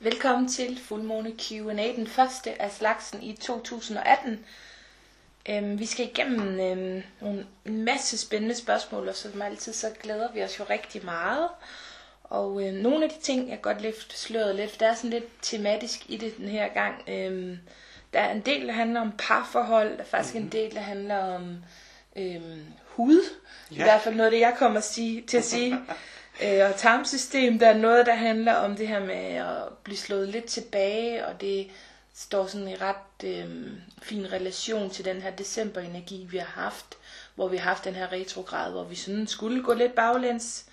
Velkommen til Fuldmåne Q&A, den første af slagsen i 2018. Øhm, vi skal igennem øhm, nogle, en masse spændende spørgsmål, og som altid så glæder vi os jo rigtig meget. Og øhm, nogle af de ting, jeg godt løfte sløret lidt, for der er sådan lidt tematisk i det den her gang. Øhm, der er en del, der handler om parforhold, der er faktisk mm-hmm. en del, der handler om øhm, hud. Ja. I hvert fald noget af det, jeg kommer at sige, til at sige. Øh, og tarmsystem, der er noget, der handler om det her med at blive slået lidt tilbage, og det står sådan i ret øh, fin relation til den her decemberenergi, vi har haft, hvor vi har haft den her retrograd, hvor vi sådan skulle gå lidt baglæns.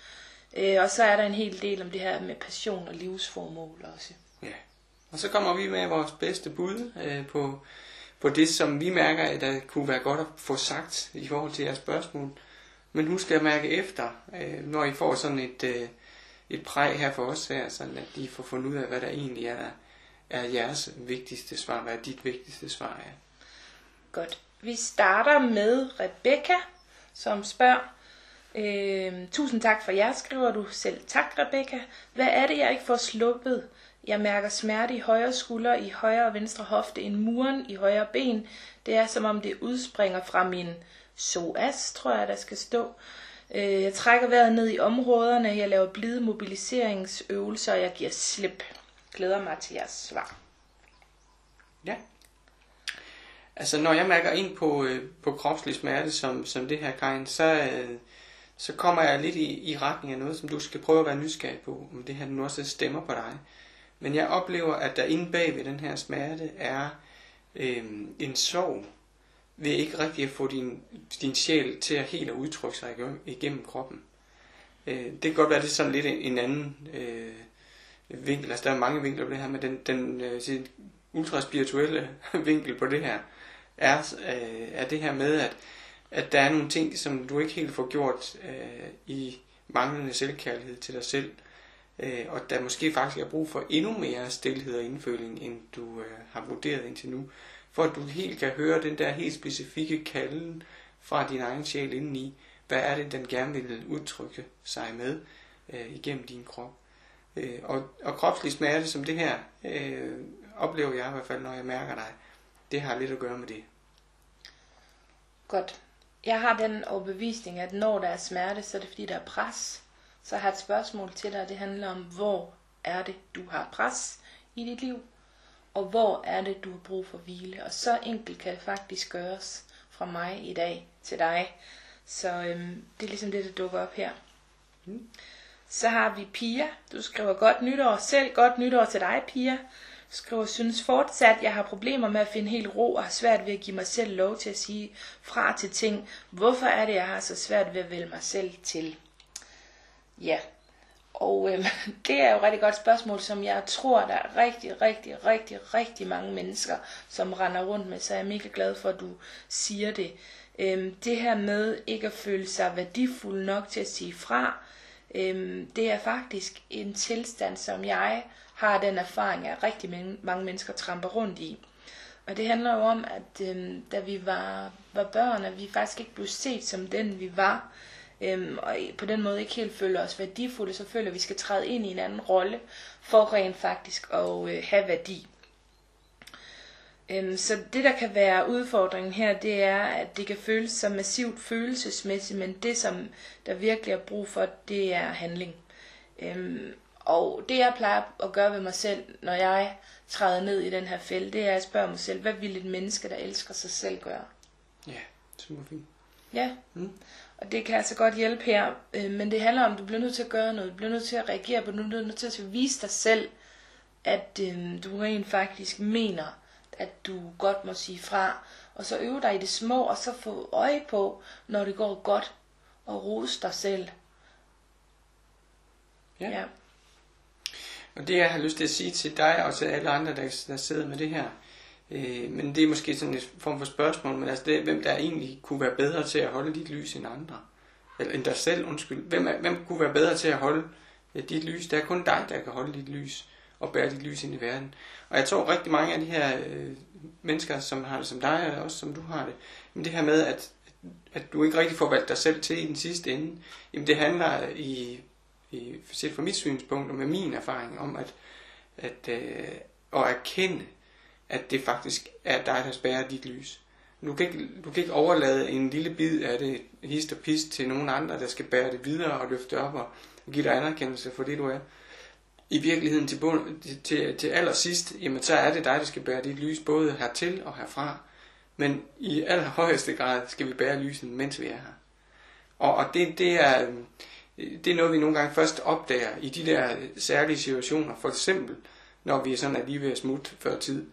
Øh, og så er der en hel del om det her med passion og livsformål også. Ja, og så kommer vi med vores bedste bud øh, på, på det, som vi mærker, at der kunne være godt at få sagt i forhold til jeres spørgsmål. Men husk at mærke efter, øh, når I får sådan et, øh, et præg her for os her, sådan at I får fundet ud af, hvad der egentlig er, er jeres vigtigste svar, hvad er dit vigtigste svar er. Godt. Vi starter med Rebecca, som spørger, øh, tusind tak for jer, skriver du selv. Tak, Rebecca. Hvad er det, jeg ikke får sluppet? Jeg mærker smerte i højre skulder, i højre og venstre hofte, en muren i højre ben. Det er som om det udspringer fra min SOAS, tror jeg, der skal stå. Øh, jeg trækker vejret ned i områderne, jeg laver blide mobiliseringsøvelser, og jeg giver slip. Glæder mig til jeres svar. Ja. Altså når jeg mærker ind på, øh, på kropslig smerte som, som det her, Karin, så, øh, så kommer jeg lidt i, i retning af noget, som du skal prøve at være nysgerrig på, om det her nu også stemmer på dig. Men jeg oplever, at der inde bag ved den her smerte er øh, en sorg, ved ikke rigtig at få din, din sjæl til at helt at udtrykke sig igennem kroppen. Øh, det kan godt være, det er sådan lidt en anden øh, vinkel. Altså, der er mange vinkler på det her, men den, den øh, ultraspirituelle vinkel på det her er, øh, er det her med, at, at der er nogle ting, som du ikke helt får gjort øh, i manglende selvkærlighed til dig selv. Øh, og der måske faktisk er brug for endnu mere stillhed og indføling, end du øh, har vurderet indtil nu for at du helt kan høre den der helt specifikke kalden fra din egen sjæl indeni. Hvad er det, den gerne vil udtrykke sig med øh, igennem din krop? Øh, og, og kropslig smerte som det her, øh, oplever jeg i hvert fald, når jeg mærker dig, det har lidt at gøre med det. Godt. Jeg har den overbevisning, at når der er smerte, så er det fordi, der er pres. Så jeg har et spørgsmål til dig, det handler om, hvor er det, du har pres i dit liv? Og hvor er det, du har brug for hvile. Og så enkelt kan det faktisk gøres fra mig i dag til dig. Så øhm, det er ligesom det, der dukker op her. Mm. Så har vi Pia. Du skriver godt nytår. Selv godt nytår til dig, Pia. Du skriver, synes fortsat, jeg har problemer med at finde helt ro og har svært ved at give mig selv lov til at sige fra til ting. Hvorfor er det, jeg har så svært ved at vælge mig selv til? Ja, og øh, det er jo et rigtig godt spørgsmål, som jeg tror, der er rigtig, rigtig, rigtig, rigtig mange mennesker, som render rundt med. Så jeg er mega glad for, at du siger det. Øh, det her med ikke at føle sig værdifuld nok til at sige fra, øh, det er faktisk en tilstand, som jeg har den erfaring, at rigtig mange mennesker tramper rundt i. Og det handler jo om, at øh, da vi var, var børn, at vi faktisk ikke blev set som den, vi var øhm, og på den måde ikke helt føler os værdifulde, så føler vi, at vi skal træde ind i en anden rolle, for rent faktisk at øh, have værdi. Øhm, så det, der kan være udfordringen her, det er, at det kan føles som massivt følelsesmæssigt, men det, som der virkelig er brug for, det er handling. Øhm, og det, jeg plejer at gøre ved mig selv, når jeg træder ned i den her fælde, det er at spørge mig selv, hvad vil et menneske, der elsker sig selv, gøre? Ja, super fint. Ja. Mm. Og det kan altså godt hjælpe her, øh, men det handler om, at du bliver nødt til at gøre noget, du bliver nødt til at reagere på, du bliver nødt til at vise dig selv, at øh, du rent faktisk mener, at du godt må sige fra, og så øve dig i det små, og så få øje på, når det går godt, og rose dig selv. Ja. ja. Og det jeg har lyst til at sige til dig og til alle andre, der, der sidder med det her, Øh, men det er måske sådan en form for spørgsmål, men altså det, hvem der egentlig kunne være bedre til at holde dit lys end andre? Eller end dig selv, undskyld. Hvem, er, hvem kunne være bedre til at holde øh, dit lys? Det er kun dig, der kan holde dit lys og bære dit lys ind i verden. Og jeg tror rigtig mange af de her øh, mennesker, som har det som dig, og også som du har det, men det her med, at, at du ikke rigtig får valgt dig selv til i den sidste ende, jamen det handler i, i set fra mit synspunkt og med min erfaring om, at at, øh, at erkende, at det faktisk er dig, der spærer dit lys. Du kan, ikke, du kan ikke overlade en lille bid af det hist og pist til nogen andre, der skal bære det videre og løfte op og give dig anerkendelse for det, du er. I virkeligheden til, bund, til, til, til allersidst, jamen så er det dig, der skal bære dit lys både hertil og herfra. Men i allerhøjeste grad skal vi bære lyset, mens vi er her. Og, og det, det, er, øh, det er noget, vi nogle gange først opdager i de der særlige situationer. For eksempel, når vi sådan er lige ved at smutte før tid.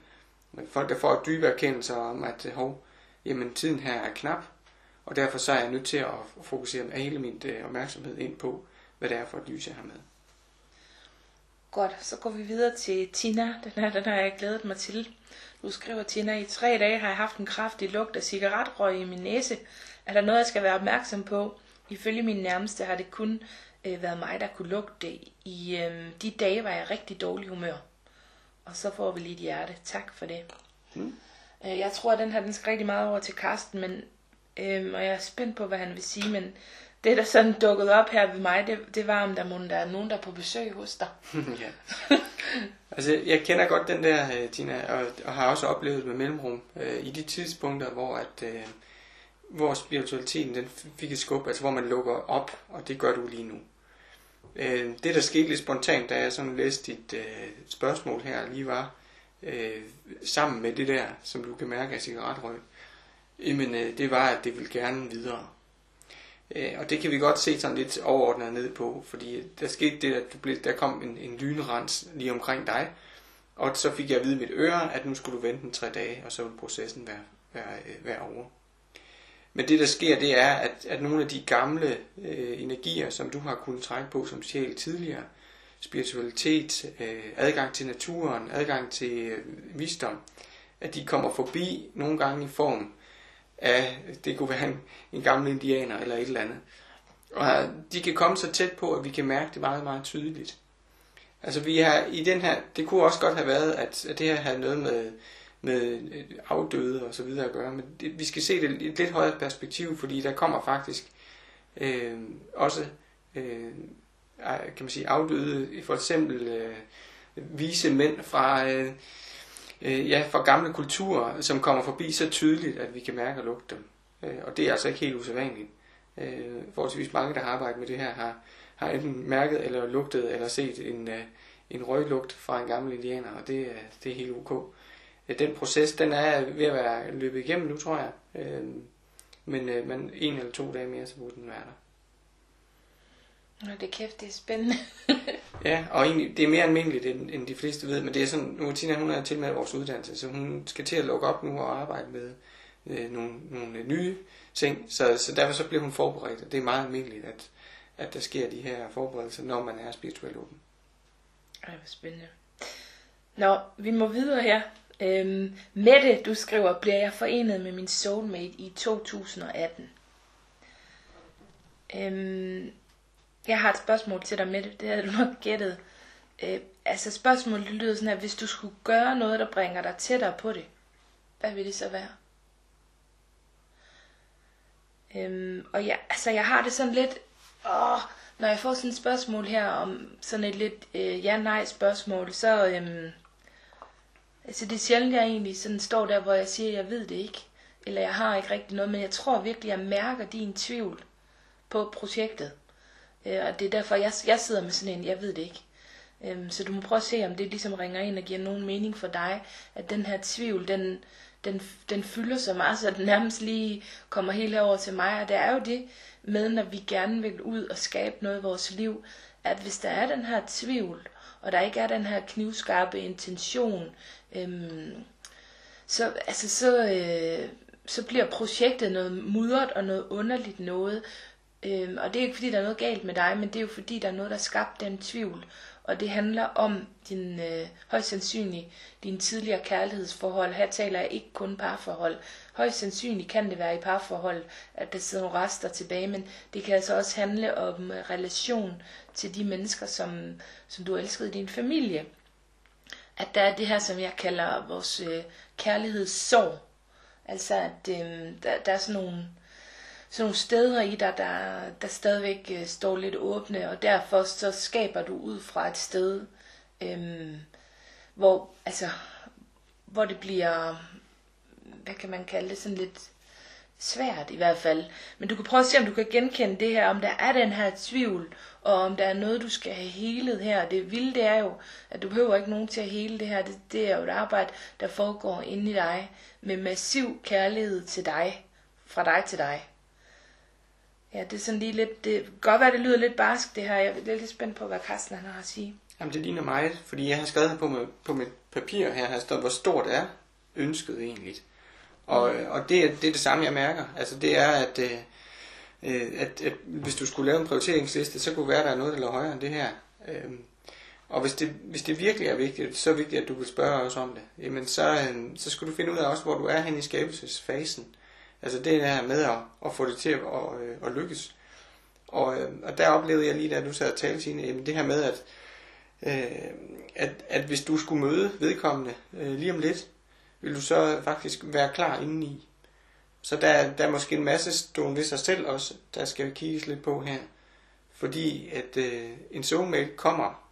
Folk, der får dybe erkendelser om, at øh, hov, jamen tiden her er knap, og derfor så er jeg nødt til at fokusere hele min øh, opmærksomhed ind på, hvad det er for et lys, jeg har med. Godt, så går vi videre til Tina. Den her, den har jeg glædet mig til. Du skriver, Tina, i tre dage har jeg haft en kraftig lugt af cigaretrøg i min næse. Er der noget, jeg skal være opmærksom på? Ifølge min nærmeste har det kun øh, været mig, der kunne lugte det. I øh, de dage var jeg rigtig dårlig humør. Og så får vi lige et hjerte. Tak for det. Mm. Øh, jeg tror, at den her den skal rigtig meget over til Karsten, men, øh, og jeg er spændt på, hvad han vil sige, men det, der sådan dukkede op her ved mig, det, det var, om der, må, der er nogen, der er på besøg hos dig. ja. Altså, jeg kender godt den der, øh, Tina, og, og har også oplevet med mellemrum øh, i de tidspunkter, hvor at øh, hvor spiritualiteten den fik et skub, altså hvor man lukker op, og det gør du lige nu. Øh, det, der skete lidt spontant, da jeg sådan læste dit øh, spørgsmål her, lige var øh, sammen med det der, som du kan mærke af cigaretrøg, jamen øh, det var, at det ville gerne videre. Øh, og det kan vi godt se sådan lidt overordnet ned på, fordi der skete det, at du blev, der kom en, en lynrens lige omkring dig, og så fik jeg at vide i mit øre, at nu skulle du vente en tre dage, og så ville processen være, være, øh, være over. Men det der sker, det er, at, at nogle af de gamle øh, energier, som du har kunnet trække på som sjæl tidligere, spiritualitet, øh, adgang til naturen, adgang til øh, visdom, at de kommer forbi nogle gange i form af, det kunne være en, en gammel indianer eller et eller andet. Og øh, de kan komme så tæt på, at vi kan mærke det meget, meget tydeligt. Altså vi har i den her, det kunne også godt have været, at, at det her havde noget med, med øh, afdøde og så videre at gøre, men det, vi skal se det i et lidt højere perspektiv, fordi der kommer faktisk øh, også øh, kan man sige afdøde, for eksempel øh, vise mænd fra øh, øh, ja, fra gamle kulturer, som kommer forbi så tydeligt, at vi kan mærke og lugte dem. Øh, og det er altså ikke helt usædvanligt. Øh, forholdsvis mange, der har arbejdet med det her, har, har enten mærket eller lugtet eller set en, øh, en røglugt fra en gammel indianer, og det, øh, det er helt ok. Øh, den proces, den er ved at være løbet igennem nu, tror jeg. Øh, men, øh, men en eller to dage mere, så burde den være der. Nå, det er kæft, det er spændende. ja, og egentlig, det er mere almindeligt, end, end de fleste ved, men det er sådan, nu Tina, hun er til med vores uddannelse, så hun skal til at lukke op nu og arbejde med øh, nogle, nogle nye ting, så, så derfor så bliver hun forberedt, og det er meget almindeligt, at, at der sker de her forberedelser, når man er spirituelt åben. Ej, hvor spændende. Nå, vi må videre her. Øhm, Mette, du skriver, bliver jeg forenet med min soulmate i 2018? Øhm, jeg har et spørgsmål til dig, Mette. Det havde du nok gættet. Øh, altså spørgsmålet lyder sådan her. Hvis du skulle gøre noget, der bringer dig tættere på det, hvad vil det så være? Øhm, og ja, altså jeg har det sådan lidt, åh, når jeg får sådan et spørgsmål her om sådan et lidt øh, ja-nej spørgsmål, så øhm, altså det er sjældent, jeg egentlig sådan står der, hvor jeg siger, jeg ved det ikke, eller jeg har ikke rigtig noget, men jeg tror virkelig, jeg mærker din tvivl på projektet. Øh, og det er derfor, jeg, jeg sidder med sådan en, jeg ved det ikke. Øh, så du må prøve at se, om det ligesom ringer ind og giver nogen mening for dig, at den her tvivl, den, den, den fylder så meget, så den nærmest lige kommer helt herover til mig. Og det er jo det med, når vi gerne vil ud og skabe noget i vores liv, at hvis der er den her tvivl, og der ikke er den her knivskarpe intention, øhm, så, altså, så, øh, så bliver projektet noget mudret og noget underligt noget, Øhm, og det er ikke fordi, der er noget galt med dig, men det er jo fordi, der er noget, der skabte den tvivl. Og det handler om din, øh, højst sandsynligt din tidligere kærlighedsforhold. Her taler jeg ikke kun parforhold. Højst sandsynligt kan det være i parforhold, at der sidder nogle rester tilbage, men det kan altså også handle om øh, relation til de mennesker, som, som du elskede i din familie. At der er det her, som jeg kalder vores øh, kærlighedssorg. Altså at øh, der, der er sådan nogle sådan nogle steder i dig, der, der stadigvæk øh, står lidt åbne, og derfor så skaber du ud fra et sted, øhm, hvor, altså, hvor det bliver, hvad kan man kalde det, sådan lidt svært i hvert fald. Men du kan prøve at se, om du kan genkende det her, om der er den her tvivl, og om der er noget, du skal have helet her. Det vilde det er jo, at du behøver ikke nogen til at hele det her. Det, det er jo et arbejde, der foregår inde i dig, med massiv kærlighed til dig, fra dig til dig. Ja, det er sådan lige lidt, det kan godt være, det lyder lidt barsk det her. Jeg er lidt spændt på, hvad Carsten han har at sige. Jamen det ligner mig, fordi jeg har skrevet her på, med, på mit papir her, har stået, hvor stort er ønsket egentlig. Og, mm. og det, er, det er det samme, jeg mærker. Altså det er, at, øh, øh, at, at hvis du skulle lave en prioriteringsliste, så kunne være, der er noget, der lå højere end det her. Øh, og hvis det, hvis det virkelig er vigtigt, så vigtigt, at du vil spørge os om det, jamen så, øh, så skal du finde ud af også, hvor du er hen i skabelsesfasen. Altså det der med at, at få det til at, at, øh, at lykkes. Og, øh, og der oplevede jeg lige, da du sad og talte, Signe, det her med, at, øh, at, at hvis du skulle møde vedkommende øh, lige om lidt, vil du så faktisk være klar indeni. Så der, der er måske en masse stående ved sig selv også, der skal kigges lidt på her. Fordi at øh, en soulmate kommer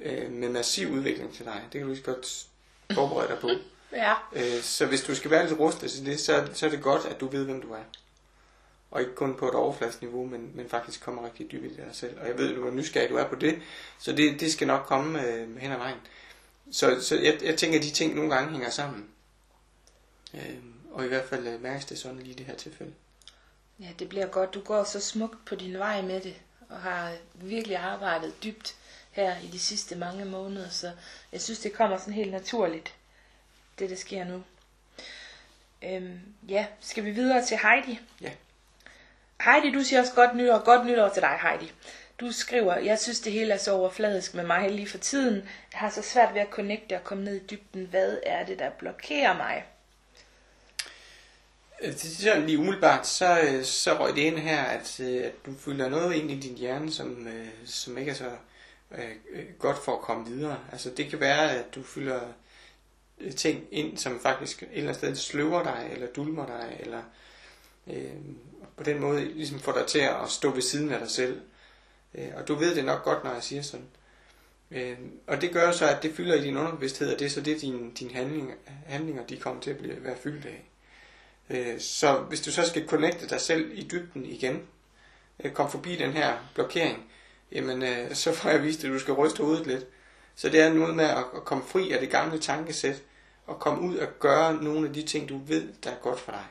øh, med massiv udvikling til dig. Det kan du lige godt forberede dig på. Ja. Øh, så hvis du skal være lidt rustet til det, så, så er det godt, at du ved, hvem du er. Og ikke kun på et overfladisk niveau, men, men faktisk kommer rigtig dybt i dig selv. Og jeg ved, hvor nysgerrig du er på det, så det, det skal nok komme øh, hen ad vejen. Så, så jeg, jeg tænker, at de ting nogle gange hænger sammen. Øh, og i hvert fald øh, mærkes det sådan lige i det her tilfælde. Ja, det bliver godt. Du går så smukt på din vej med det, og har virkelig arbejdet dybt her i de sidste mange måneder, så jeg synes, det kommer sådan helt naturligt, det der sker nu. Øhm, ja, skal vi videre til Heidi? Ja. Heidi, du siger også godt nytår. Godt nytår til dig, Heidi. Du skriver, jeg synes det hele er så overfladisk med mig lige for tiden. Jeg har så svært ved at connecte og komme ned i dybden. Hvad er det, der blokerer mig? Øh, det er sådan lige umiddelbart, så, øh, så røg det ind her, at, øh, at du føler noget ind i din hjerne, som, som ikke er så øh, godt for at komme videre. Altså det kan være, at du fylder ting ind, som faktisk et eller andet sted sløver dig, eller dulmer dig, eller øh, på den måde ligesom får dig til at stå ved siden af dig selv. Øh, og du ved det nok godt, når jeg siger sådan. Øh, og det gør så, at det fylder i din underbevidsthed, og det er så det, dine din handling, handlinger de kommer til at blive, være fyldt af. Øh, så hvis du så skal connecte dig selv i dybden igen, øh, kom forbi den her blokering, jamen øh, så får jeg vist, at du skal ryste hovedet lidt. Så det er noget med at, komme fri af det gamle tankesæt, og komme ud og gøre nogle af de ting, du ved, der er godt for dig.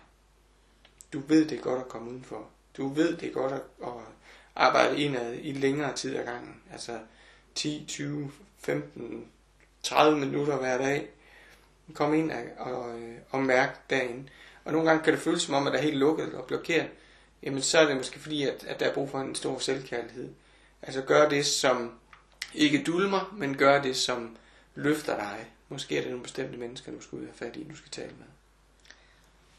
Du ved, det er godt at komme udenfor. Du ved, det er godt at, at arbejde indad i længere tid ad gangen. Altså 10, 20, 15, 30 minutter hver dag. Kom ind og, og, og mærk dagen. Og nogle gange kan det føles som om, at der er helt lukket og blokeret. Jamen så er det måske fordi, at, at der er brug for en stor selvkærlighed. Altså gør det, som ikke dulmer, men gør det, som løfter dig. Måske er det nogle bestemte mennesker, du skal ud have fat i, du skal tale med.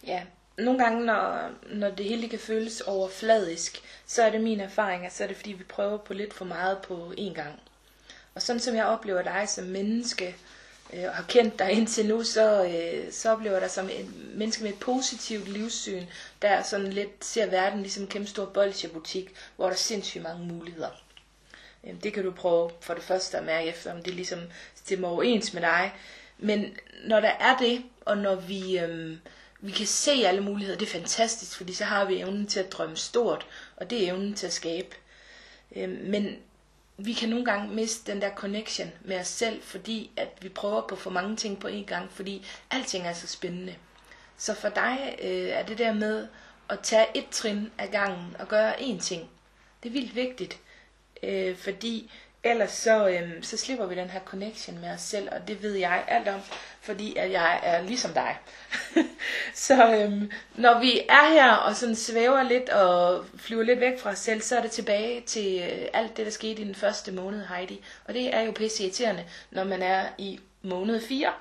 Ja, nogle gange, når, når det hele kan føles overfladisk, så er det min erfaring, at så er det fordi, vi prøver på lidt for meget på én gang. Og sådan som jeg oplever dig som menneske, øh, og har kendt dig indtil nu, så, øh, så oplever jeg dig som et menneske med et positivt livssyn, der sådan lidt ser verden ligesom en kæmpe stor bolsjebutik, hvor der er sindssygt mange muligheder. Det kan du prøve for det første at mærke efter, om det ligesom stemmer overens med dig. Men når der er det, og når vi, øhm, vi kan se alle muligheder, det er fantastisk, fordi så har vi evnen til at drømme stort, og det er evnen til at skabe. Øhm, men vi kan nogle gange miste den der connection med os selv, fordi at vi prøver på for mange ting på en gang, fordi alting er så spændende. Så for dig øh, er det der med at tage et trin ad gangen og gøre én ting. Det er vildt vigtigt, øh, fordi ellers så, øh, så slipper vi den her connection med os selv, og det ved jeg alt om, fordi at jeg er ligesom dig. så øh, når vi er her og sådan svæver lidt og flyver lidt væk fra os selv, så er det tilbage til øh, alt det, der skete i den første måned, Heidi. Og det er jo pisse irriterende, når man er i måned 4.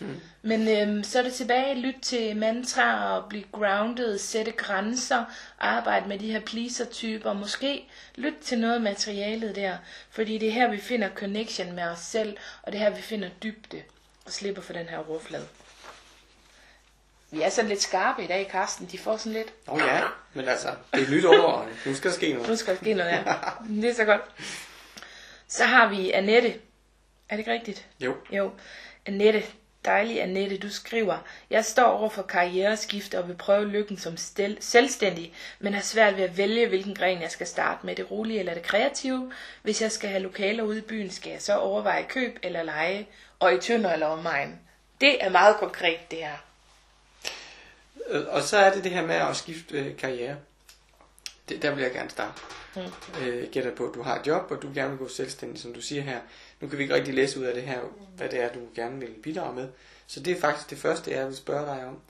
Hmm. Men øhm, så er det tilbage, lyt til mantraer og blive grounded, sætte grænser, arbejde med de her pleaser-typer, måske lyt til noget af materialet der, fordi det er her, vi finder connection med os selv, og det er her, vi finder dybde og slipper for den her råflade. Vi er sådan lidt skarpe i dag, Karsten. De får sådan lidt... Åh oh, ja, men altså, det er nyt år. Nu skal der ske noget. Nu skal der ske noget, ja. Det er så godt. Så har vi Annette, Er det ikke rigtigt? Jo. Jo. Annette, dejlig Annette, du skriver, jeg står over for karriereskift og vil prøve lykken som stel- selvstændig, men har svært ved at vælge, hvilken gren jeg skal starte med, det rolige eller det kreative. Hvis jeg skal have lokaler ude i byen, skal jeg så overveje køb eller leje, og i Tønder eller omegn. Det er meget konkret, det her. Øh, Og så er det det her med at skifte øh, karriere. Det, der vil jeg gerne starte. Mm. Øh, gætter på, at du har et job, og du gerne vil gå selvstændig, som du siger her. Nu kan vi ikke rigtig læse ud af det her, hvad det er, du gerne vil bidrage med. Så det er faktisk det første, jeg vil spørge dig om.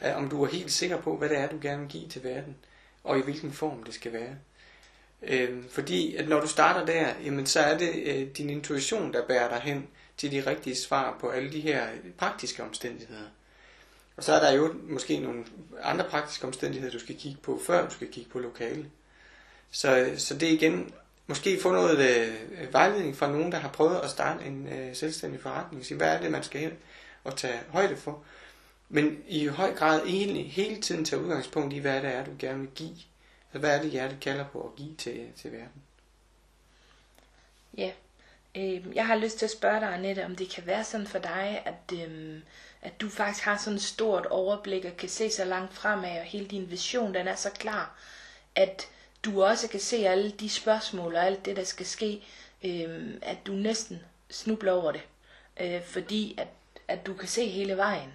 Er, om du er helt sikker på, hvad det er, du gerne vil give til verden, og i hvilken form det skal være. Øh, fordi at når du starter der, jamen, så er det øh, din intuition, der bærer dig hen til de rigtige svar på alle de her praktiske omstændigheder. Og så er der jo måske nogle andre praktiske omstændigheder, du skal kigge på, før du skal kigge på lokale. Så, så det er igen, måske få noget øh, vejledning fra nogen, der har prøvet at starte en øh, selvstændig forretning. Sige, hvad er det, man skal og tage højde for? Men i høj grad egentlig hele tiden tage udgangspunkt i, hvad det er, du gerne vil give. Altså, hvad er det, hjertet kalder på at give til, til verden? Ja. Øh, jeg har lyst til at spørge dig, Annette, om det kan være sådan for dig, at, øh, at du faktisk har sådan et stort overblik og kan se så langt fremad, og hele din vision, den er så klar, at du også kan se alle de spørgsmål og alt det, der skal ske, øh, at du næsten snubler over det. Øh, fordi at, at du kan se hele vejen.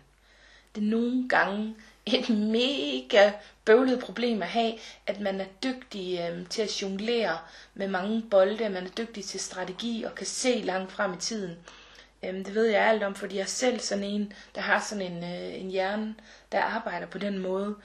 Det er nogle gange et mega bøvlet problem at have, at man er dygtig øh, til at jonglere med mange bolde, man er dygtig til strategi og kan se langt frem i tiden. Øhm, det ved jeg alt om, fordi jeg er selv sådan en, der har sådan en, øh, en hjerne, der arbejder på den måde.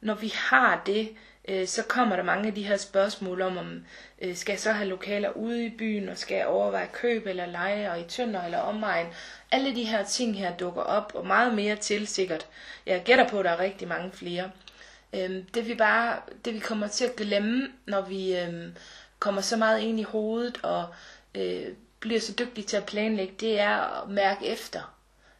Når vi har det, øh, så kommer der mange af de her spørgsmål om, om øh, skal jeg så have lokaler ude i byen, og skal jeg overveje køb eller leje, og i tønder eller omegn. Alle de her ting her dukker op, og meget mere til sikkert. Jeg gætter på, at der er rigtig mange flere. Øhm, det vi bare, det vi kommer til at glemme, når vi øhm, kommer så meget ind i hovedet og øh, bliver så dygtige til at planlægge, det er at mærke efter.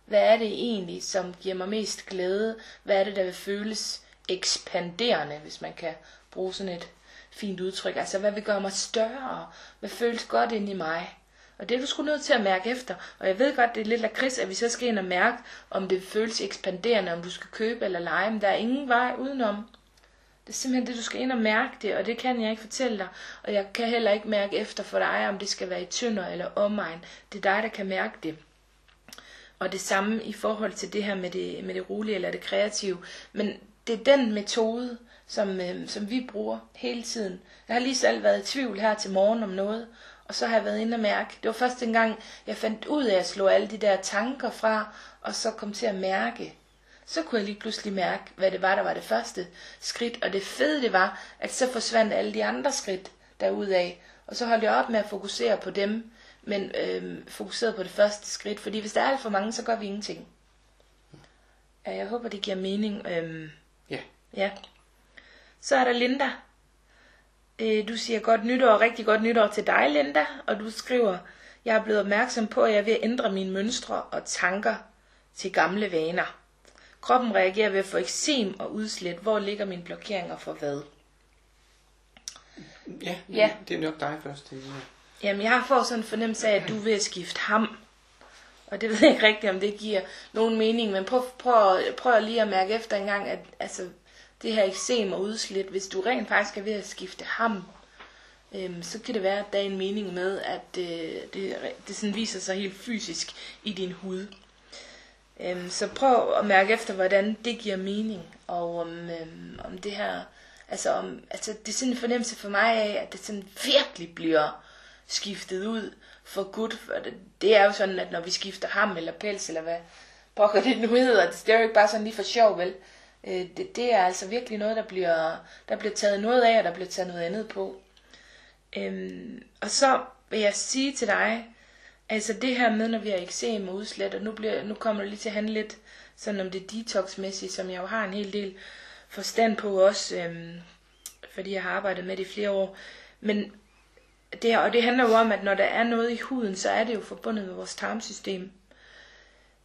Hvad er det egentlig, som giver mig mest glæde? Hvad er det, der vil føles ekspanderende, hvis man kan bruge sådan et fint udtryk? Altså, hvad vil gøre mig større? Hvad føles godt ind i mig? Og det er du sgu nødt til at mærke efter. Og jeg ved godt, det er lidt lakrids, at vi så skal ind og mærke, om det føles ekspanderende, om du skal købe eller lege. Men der er ingen vej udenom. Det er simpelthen det, du skal ind og mærke det, og det kan jeg ikke fortælle dig. Og jeg kan heller ikke mærke efter for dig, om det skal være i tynder eller omegn. Det er dig, der kan mærke det. Og det samme i forhold til det her med det, med det rolige eller det kreative. Men det er den metode, som, øh, som vi bruger hele tiden. Jeg har lige selv været i tvivl her til morgen om noget, og så har jeg været inde og mærke. Det var første gang, jeg fandt ud af at slå alle de der tanker fra, og så kom til at mærke. Så kunne jeg lige pludselig mærke, hvad det var, der var det første skridt. Og det fede det var, at så forsvandt alle de andre skridt derudaf. Og så holdt jeg op med at fokusere på dem, men øh, fokuseret på det første skridt. Fordi hvis der er alt for mange, så gør vi ingenting. Ja, jeg håber, det giver mening. Øh, Ja. Så er der Linda. Øh, Du siger godt nytår, rigtig godt nytår til dig, Linda. Og du skriver, jeg er blevet opmærksom på, at jeg er ved at ændre mine mønstre og tanker til gamle vaner. Kroppen reagerer ved at få eksem og udslæt. Hvor ligger mine blokeringer for hvad? Ja, Ja. det er nok dig først. Det Jamen, jeg har fået sådan en fornemmelse af, at du at skifte ham. Og det ved jeg ikke rigtigt, om det giver nogen mening, men prøv, prøv, prøv lige at mærke efter en gang, at altså, det her eksem og udslæt, hvis du rent faktisk er ved at skifte ham, øhm, så kan det være, at der er en mening med, at øh, det, det sådan viser sig helt fysisk i din hud. Øhm, så prøv at mærke efter, hvordan det giver mening, og om, øhm, om det her, altså, om, altså det er sådan en fornemmelse for mig af, at det sådan virkelig bliver skiftet ud for godt. For det, det er jo sådan, at når vi skifter ham eller pels, eller hvad pokker det nu hedder, det er jo ikke bare sådan lige for sjov, vel? Øh, det, det er altså virkelig noget, der bliver, der bliver taget noget af, og der bliver taget noget andet på. Øhm, og så vil jeg sige til dig, altså det her med, når vi har eksem og udslæt, og nu, bliver, nu kommer det lige til at handle lidt sådan om det detoxmæssige, som jeg jo har en hel del forstand på også, øhm, fordi jeg har arbejdet med det i flere år. Men det her, og det handler jo om, at når der er noget i huden, så er det jo forbundet med vores tarmsystem.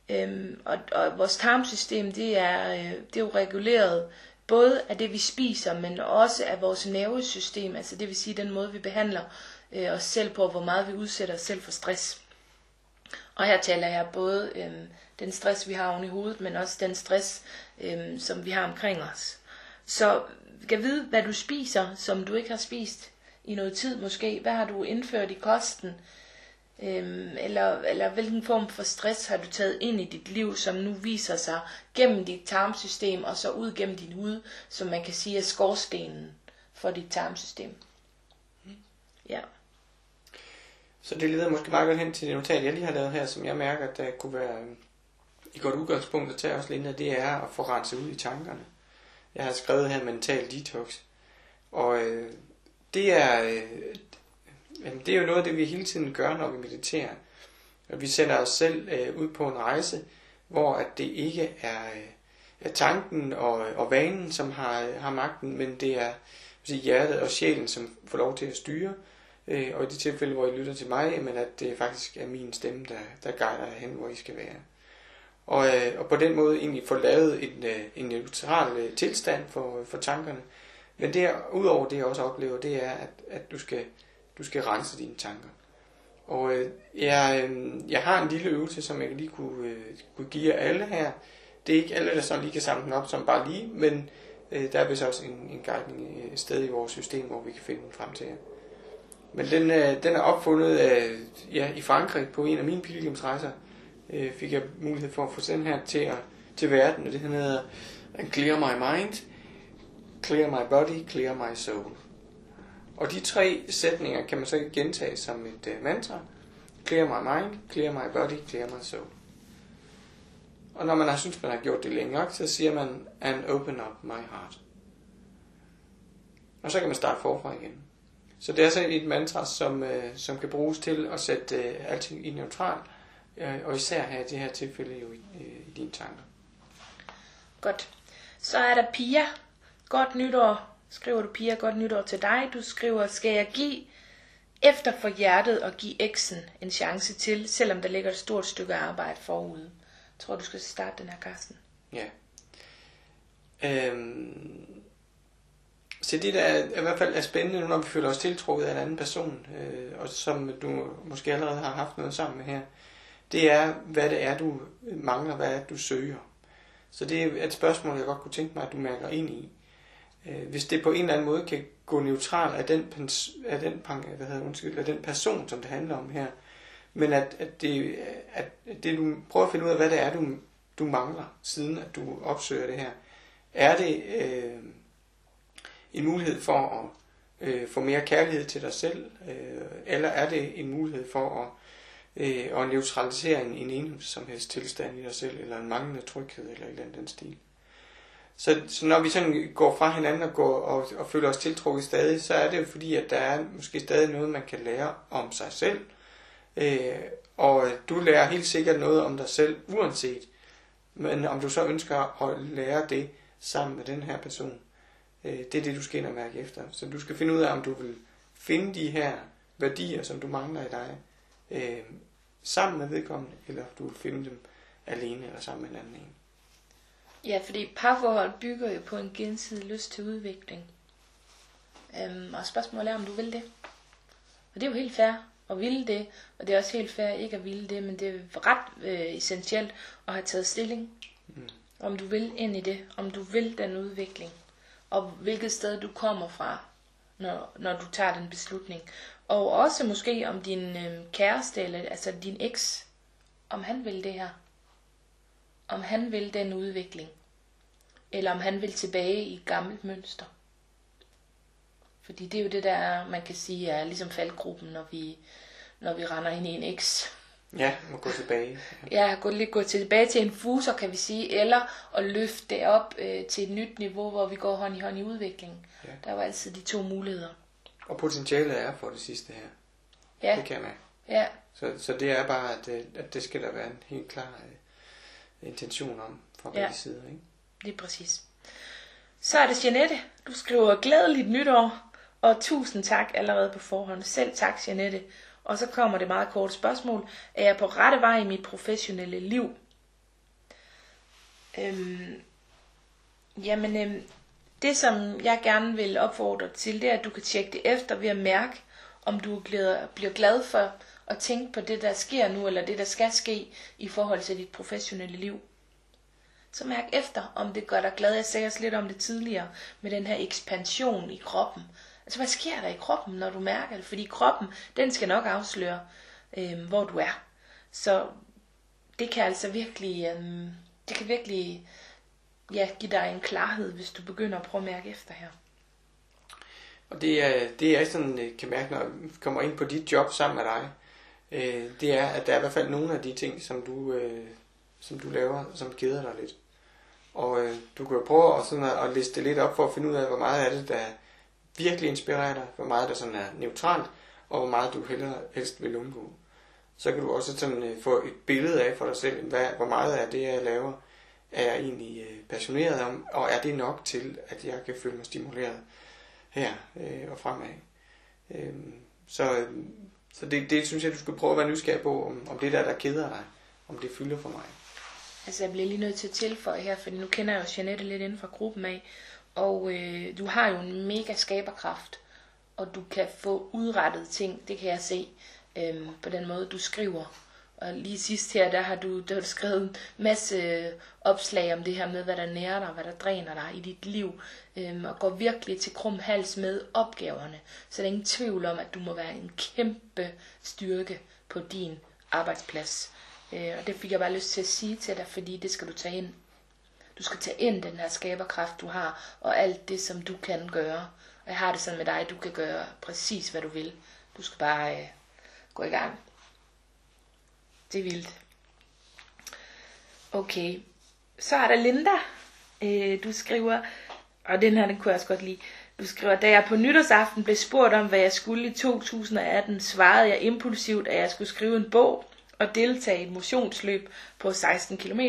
Øhm, og, og vores tarmsystem, det er, øh, det er jo reguleret både af det, vi spiser, men også af vores nervesystem, altså det vil sige den måde, vi behandler øh, os selv på, og hvor meget vi udsætter os selv for stress. Og her taler jeg både øh, den stress, vi har oven i hovedet, men også den stress, øh, som vi har omkring os. Så kan vide, hvad du spiser, som du ikke har spist i noget tid måske. Hvad har du indført i kosten? Øhm, eller, eller hvilken form for stress har du taget ind i dit liv, som nu viser sig gennem dit tarmsystem og så ud gennem din hud, som man kan sige er skorstenen for dit tarmsystem. Ja. Så det leder måske meget godt hen til det notat, jeg lige har lavet her, som jeg mærker, der kunne være et godt udgangspunkt at tage også, Linda, det er at få renset ud i tankerne. Jeg har skrevet her mental detox. Og øh, det er, øh, jamen, det er jo noget af det, vi hele tiden gør, når vi mediterer. At vi sætter os selv øh, ud på en rejse, hvor at det ikke er, øh, er tanken og, og vanen, som har, har magten, men det er sige, hjertet og sjælen, som får lov til at styre. Øh, og i de tilfælde, hvor I lytter til mig, men at det faktisk er min stemme, der, der guider jer hen, hvor I skal være. Og, øh, og på den måde egentlig få lavet en, øh, en neutral øh, tilstand for, for tankerne. Men det, udover det, jeg også oplever, det er, at, at du, skal, du skal rense dine tanker. Og øh, jeg, øh, jeg har en lille øvelse, som jeg lige kunne, øh, kunne give jer alle her. Det er ikke alle, der så lige kan samle den op som bare lige, men øh, der er vist også en, en guidning et sted i vores system, hvor vi kan finde den frem til jer. Men den, øh, den er opfundet øh, ja, i Frankrig på en af mine pilgrimsrejser. Øh, fik jeg mulighed for at få den her til, at, til verden, og det hedder Clear My Mind, Clear My Body, Clear My Soul. Og de tre sætninger kan man så gentage som et uh, mantra. Clear my mind, clear my body, clear my soul. Og når man har synes, man har gjort det længe nok, så siger man, and open up my heart. Og så kan man starte forfra igen. Så det er så et mantra, som, uh, som kan bruges til at sætte uh, alting i neutral, uh, og især her i det her tilfælde jo i, uh, i dine tanker. Godt. Så er der Pia. Godt nytår. Skriver du Pia, godt nytår til dig. Du skriver, skal jeg give efter for hjertet og give eksen en chance til, selvom der ligger et stort stykke arbejde forude. Jeg tror, du skal starte den her, Karsten. Ja. Øhm, så det der er, i hvert fald er spændende, når vi føler os tiltrukket af en anden person, øh, og som du måske allerede har haft noget sammen med her, det er, hvad det er, du mangler, hvad er du søger. Så det er et spørgsmål, jeg godt kunne tænke mig, at du mærker ind i. Øh, hvis det på en eller anden måde kan gå neutral af den, af den, hvad hedder, undskyld, af den person, som det handler om her, men at, at, det, at det du prøver at finde ud af, hvad det er, du, du mangler, siden at du opsøger det her. Er det øh, en mulighed for at øh, få mere kærlighed til dig selv, øh, eller er det en mulighed for at, øh, at neutralisere en, en enhed som helst tilstand i dig selv, eller en manglende tryghed, eller et eller andet den stil? Så, så når vi sådan går fra hinanden og, går og, og føler os tiltrukket stadig, så er det jo fordi, at der er måske stadig noget, man kan lære om sig selv. Øh, og du lærer helt sikkert noget om dig selv, uanset. Men om du så ønsker at lære det sammen med den her person, øh, det er det, du skal ind og mærke efter. Så du skal finde ud af, om du vil finde de her værdier, som du mangler i dig, øh, sammen med vedkommende, eller om du vil finde dem alene eller sammen med en anden en. Ja, fordi parforhold bygger jo på en gensidig lyst til udvikling. Øhm, og spørgsmålet er, om du vil det. Og det er jo helt fair at ville det, og det er også helt fair ikke at ville det, men det er ret øh, essentielt at have taget stilling. Mm. Om du vil ind i det, om du vil den udvikling, og hvilket sted du kommer fra, når, når du tager den beslutning. Og også måske om din øh, kæreste, eller altså din eks, om han vil det her om han vil den udvikling, eller om han vil tilbage i et gammelt mønster. Fordi det er jo det der, man kan sige, er ligesom faldgruppen, når vi, når vi render ind i en X. Ja, må gå tilbage. Ja, gå, lige gå tilbage til en fuser, kan vi sige, eller at løfte det op øh, til et nyt niveau, hvor vi går hånd i hånd i udviklingen. Ja. Der er jo altid de to muligheder. Og potentialet er for det sidste her. Ja. Det kan man. Ja. Så, så det er bare, at, øh, at det skal der være en helt klar øh, intention om fra begge ja. sider. Ikke? Lige præcis. Så er det Janette. Du skriver glædeligt nytår, og tusind tak allerede på forhånd. Selv tak, Janette. Og så kommer det meget korte spørgsmål. Er jeg på rette vej i mit professionelle liv? Øhm, jamen, øhm, det som jeg gerne vil opfordre til, det er, at du kan tjekke det efter ved at mærke, om du bliver glad for at tænke på det, der sker nu, eller det, der skal ske i forhold til dit professionelle liv. Så mærk efter, om det gør dig glad. Jeg sagde også lidt om det tidligere, med den her ekspansion i kroppen. Altså, hvad sker der i kroppen, når du mærker det? Fordi kroppen, den skal nok afsløre, øh, hvor du er. Så det kan altså virkelig, øh, det kan virkelig ja, give dig en klarhed, hvis du begynder at prøve at mærke efter her. Og det er, det er sådan, øh, kan mærke, når jeg kommer ind på dit job sammen med dig, øh, det er, at der er i hvert fald nogle af de ting, som du, øh, som du laver, som keder dig lidt. Og øh, du kan jo prøve at, sådan at, at liste lidt op for at finde ud af, hvor meget af det, der virkelig inspirerer dig, hvor meget der sådan er neutralt, og hvor meget du hellere, helst vil undgå. Så kan du også sådan øh, få et billede af for dig selv, hvad, hvor meget af det, jeg laver, er jeg egentlig øh, passioneret om, og er det nok til, at jeg kan føle mig stimuleret her øh, og fremad. Øhm, øh, så så det, det synes jeg, du skal prøve at være nysgerrig på, om, om det der, der keder dig, om det fylder for mig. Altså jeg bliver lige nødt til at tilføje her, for nu kender jeg jo Janette lidt inden for gruppen af, og øh, du har jo en mega skaberkraft, og du kan få udrettet ting, det kan jeg se, øh, på den måde du skriver. Og lige sidst her, der har du, der har du skrevet en masse øh, opslag om det her med, hvad der nærer dig, hvad der dræner dig i dit liv, øhm, og går virkelig til krum hals med opgaverne. Så der er ingen tvivl om, at du må være en kæmpe styrke på din arbejdsplads. Øh, og det fik jeg bare lyst til at sige til dig, fordi det skal du tage ind. Du skal tage ind den her skaberkraft, du har, og alt det, som du kan gøre. Og jeg har det sådan med dig, du kan gøre præcis, hvad du vil. Du skal bare øh, gå i gang. Det er vildt. Okay. Så er der Linda. Øh, du skriver, og den her, den kunne jeg også godt lide. Du skriver, da jeg på nytårsaften blev spurgt om, hvad jeg skulle i 2018, svarede jeg impulsivt, at jeg skulle skrive en bog og deltage i et motionsløb på 16 km.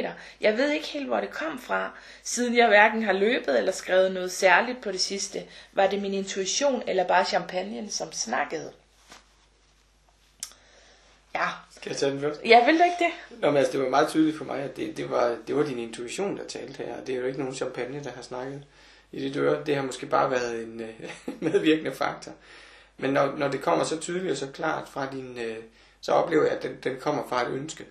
Jeg ved ikke helt, hvor det kom fra, siden jeg hverken har løbet eller skrevet noget særligt på det sidste. Var det min intuition eller bare champagnen, som snakkede? Ja. Skal jeg tage den først? Ja, vil du ikke det? Nå, men altså, det var meget tydeligt for mig, at det, det, var, det var din intuition, der talte her. Det er jo ikke nogen champagne, der har snakket i dit øre. Det har måske bare været en øh, medvirkende faktor. Men når, når det kommer så tydeligt og så klart fra din... Øh, så oplever jeg, at den, den kommer fra et ønske.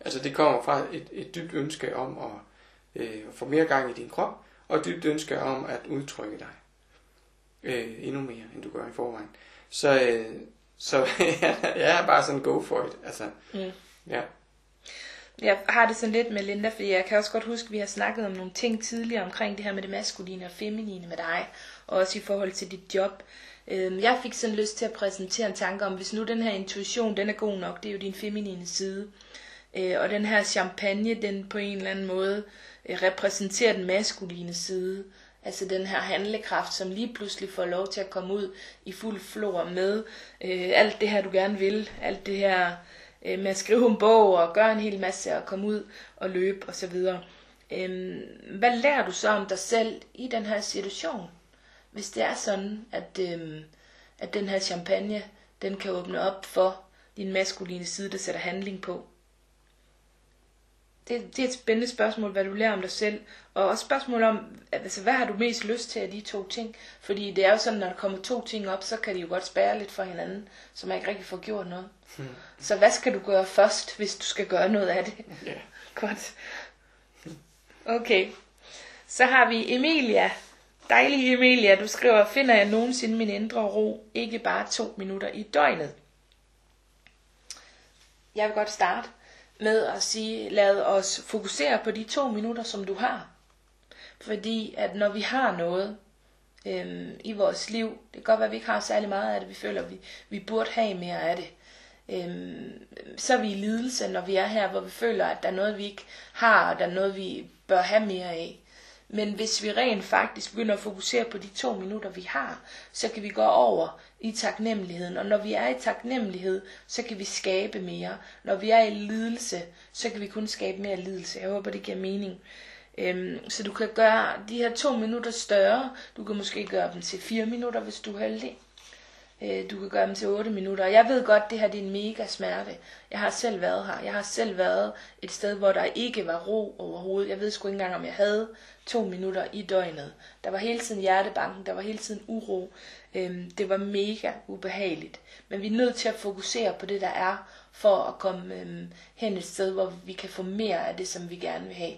Altså det kommer fra et, et dybt ønske om at øh, få mere gang i din krop, og et dybt ønske om at udtrykke dig øh, endnu mere, end du gør i forvejen. Så, øh, så jeg er bare sådan go for it. Altså, mm. ja. Jeg har det sådan lidt med Linda, fordi jeg kan også godt huske, at vi har snakket om nogle ting tidligere omkring det her med det maskuline og feminine med dig, og også i forhold til dit job. Øhm, jeg fik sådan lyst til at præsentere en tanke om, hvis nu den her intuition, den er god nok, det er jo din feminine side, øh, og den her champagne, den på en eller anden måde øh, repræsenterer den maskuline side, Altså den her handlekraft, som lige pludselig får lov til at komme ud i fuld flor med øh, alt det her, du gerne vil. Alt det her øh, med at skrive en bog og gøre en hel masse og komme ud og løbe osv. Øh, hvad lærer du så om dig selv i den her situation? Hvis det er sådan, at, øh, at den her champagne, den kan åbne op for din maskuline side, der sætter handling på det, det er et spændende spørgsmål, hvad du lærer om dig selv. Og også spørgsmål om, altså, hvad har du mest lyst til af de to ting? Fordi det er jo sådan, når der kommer to ting op, så kan de jo godt spære lidt for hinanden, så man ikke rigtig får gjort noget. Hmm. Så hvad skal du gøre først, hvis du skal gøre noget af det? Yeah. Godt. Okay. Så har vi Emilia. Dejlig Emilia, du skriver, finder jeg nogensinde min indre ro, ikke bare to minutter i døgnet? Jeg vil godt starte med at sige, lad os fokusere på de to minutter, som du har. Fordi at når vi har noget øhm, i vores liv, det kan godt være, at vi ikke har særlig meget af det, vi føler, at vi, vi burde have mere af det. Øhm, så er vi i lidelse, når vi er her, hvor vi føler, at der er noget, vi ikke har, og der er noget, vi bør have mere af. Men hvis vi rent faktisk begynder at fokusere på de to minutter, vi har, så kan vi gå over i taknemmeligheden. Og når vi er i taknemmelighed, så kan vi skabe mere. Når vi er i lidelse, så kan vi kun skabe mere lidelse. Jeg håber, det giver mening. Øhm, så du kan gøre de her to minutter større. Du kan måske gøre dem til fire minutter, hvis du er heldig. Øh, du kan gøre dem til 8 minutter. Jeg ved godt, det her det er en mega smerte. Jeg har selv været her. Jeg har selv været et sted, hvor der ikke var ro overhovedet. Jeg ved sgu ikke engang, om jeg havde to minutter i døgnet. Der var hele tiden hjertebanken, der var hele tiden uro. Øhm, det var mega ubehageligt. Men vi er nødt til at fokusere på det, der er, for at komme øhm, hen et sted, hvor vi kan få mere af det, som vi gerne vil have.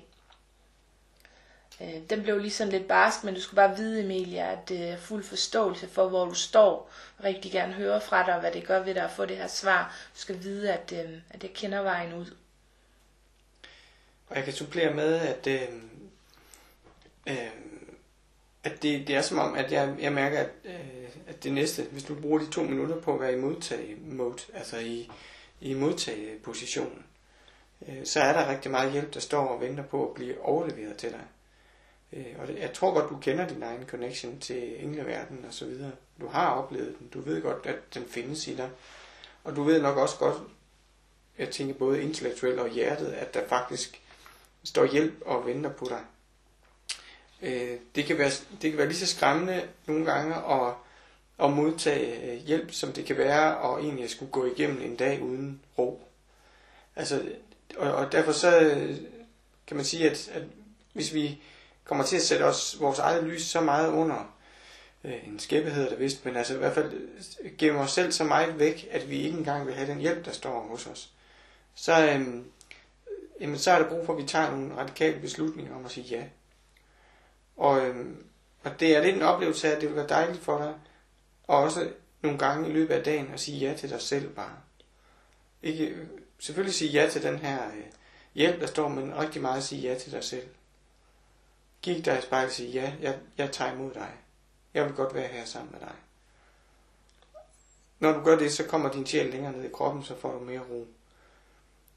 Øh, den blev lige sådan lidt barsk, men du skal bare vide, Emilia, at det er fuld forståelse for, hvor du står. Jeg rigtig gerne høre fra dig, og hvad det gør ved dig at få det her svar. Du skal vide, at, øh, at jeg kender vejen ud. Og jeg kan supplere med, at, øh, øh, at det, det er som om, at jeg, jeg mærker, at, øh, at det næste, hvis du bruger de to minutter på at være i modtag-mode, altså i, i modtagepositionen, øh, så er der rigtig meget hjælp, der står og venter på at blive overleveret til dig. Øh, og det, jeg tror godt, du kender din egen connection til engleverdenen og så videre. Du har oplevet den. Du ved godt, at den findes i dig. Og du ved nok også godt, jeg tænker både intellektuelt og hjertet, at der faktisk står hjælp og venter på dig. Øh, det, kan være, det kan være lige så skræmmende nogle gange at, at modtage øh, hjælp, som det kan være at egentlig skulle gå igennem en dag uden ro. Altså, og, og derfor så øh, kan man sige, at, at hvis vi kommer til at sætte os vores eget lys så meget under øh, en skæbbe hedder det vist, men altså i hvert fald øh, gemmer os selv så meget væk, at vi ikke engang vil have den hjælp, der står hos os. Så, øh, jamen, så er der brug for, at vi tager nogle radikale beslutninger om at sige ja. Og, øh, og det er lidt en oplevelse af, at det vil være dejligt for dig, og også nogle gange i løbet af dagen at sige ja til dig selv bare. Ikke, øh, selvfølgelig sige ja til den her øh, hjælp, der står, men rigtig meget at sige ja til dig selv. Gik dig i spejlet og sige, ja, jeg, jeg tager imod dig. Jeg vil godt være her sammen med dig. Når du gør det, så kommer din sjæl længere ned i kroppen, så får du mere ro.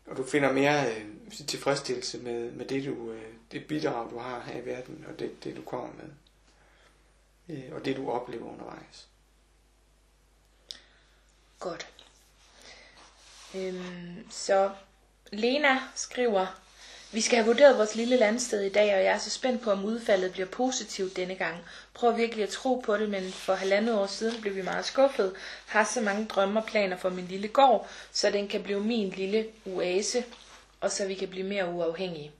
Og du finder mere øh, tilfredsstillelse med, med det, du, øh, det bidrag, du har her i verden, og det, det du kommer med. Øh, og det, du oplever undervejs. Godt. Øhm, så Lena skriver, vi skal have vurderet vores lille landsted i dag, og jeg er så spændt på, om udfaldet bliver positivt denne gang. Prøv virkelig at tro på det, men for halvandet år siden blev vi meget skuffet. Har så mange drømme og planer for min lille gård, så den kan blive min lille oase, og så vi kan blive mere uafhængige.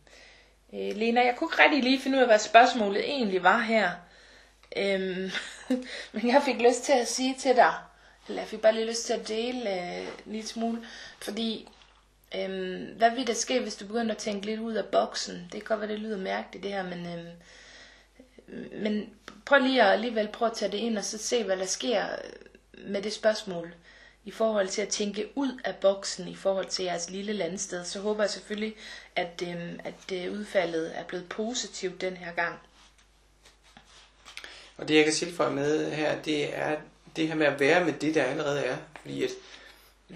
Øh, Lena, jeg kunne ikke rigtig lige finde ud af, hvad spørgsmålet egentlig var her. Øhm, men jeg fik lyst til at sige til dig, eller jeg fik bare lige lyst til at dele øh, en lille smule, fordi Øhm, hvad ville der ske, hvis du begynder at tænke lidt ud af boksen? Det kan godt være, det lyder mærkeligt det her, men, øhm, men prøv lige at alligevel prøve at tage det ind og så se, hvad der sker med det spørgsmål i forhold til at tænke ud af boksen i forhold til jeres lille landsted. Så håber jeg selvfølgelig, at, øhm, at øh, udfaldet er blevet positivt den her gang. Og det jeg kan tilføje med her, det er det her med at være med det, der allerede er. Fordi at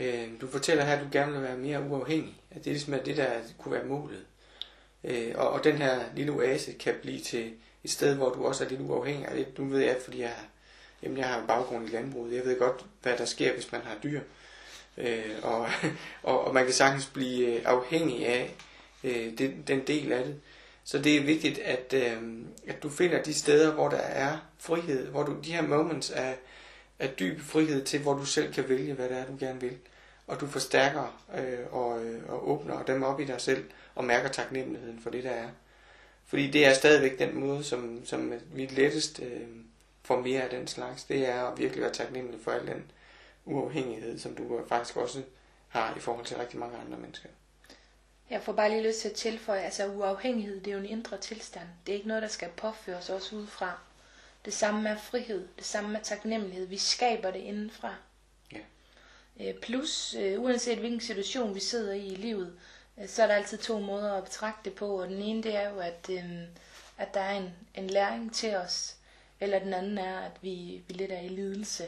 Øh, du fortæller her, at du gerne vil være mere uafhængig. At det ligesom er det, der kunne være målet. Øh, og, og den her lille oase kan blive til et sted, hvor du også er lidt uafhængig af det. Nu ved jeg, fordi jeg, jamen jeg har en baggrund i landbruget. Jeg ved godt, hvad der sker, hvis man har dyr. Øh, og, og, og man kan sagtens blive øh, afhængig af øh, den, den del af det. Så det er vigtigt, at, øh, at du finder de steder, hvor der er frihed, hvor du de her moments af, af dyb frihed til, hvor du selv kan vælge, hvad det er, du gerne vil. Og du forstærker øh, og, øh, og åbner dem op i dig selv, og mærker taknemmeligheden for det, der er. Fordi det er stadigvæk den måde, som, som vi lettest øh, får mere af den slags. Det er at virkelig være taknemmelig for al den uafhængighed, som du faktisk også har i forhold til rigtig mange andre mennesker. Jeg får bare lige lyst til at tilføje, altså uafhængighed, det er jo en indre tilstand. Det er ikke noget, der skal påføres os udefra. Det samme med frihed, det samme med taknemmelighed. Vi skaber det indenfra. Ja. Øh, plus, øh, uanset hvilken situation vi sidder i i livet, øh, så er der altid to måder at betragte det på. Og den ene, det er jo, at, at der er en, en læring til os. Eller den anden er, at vi, vi lidt er i lidelse.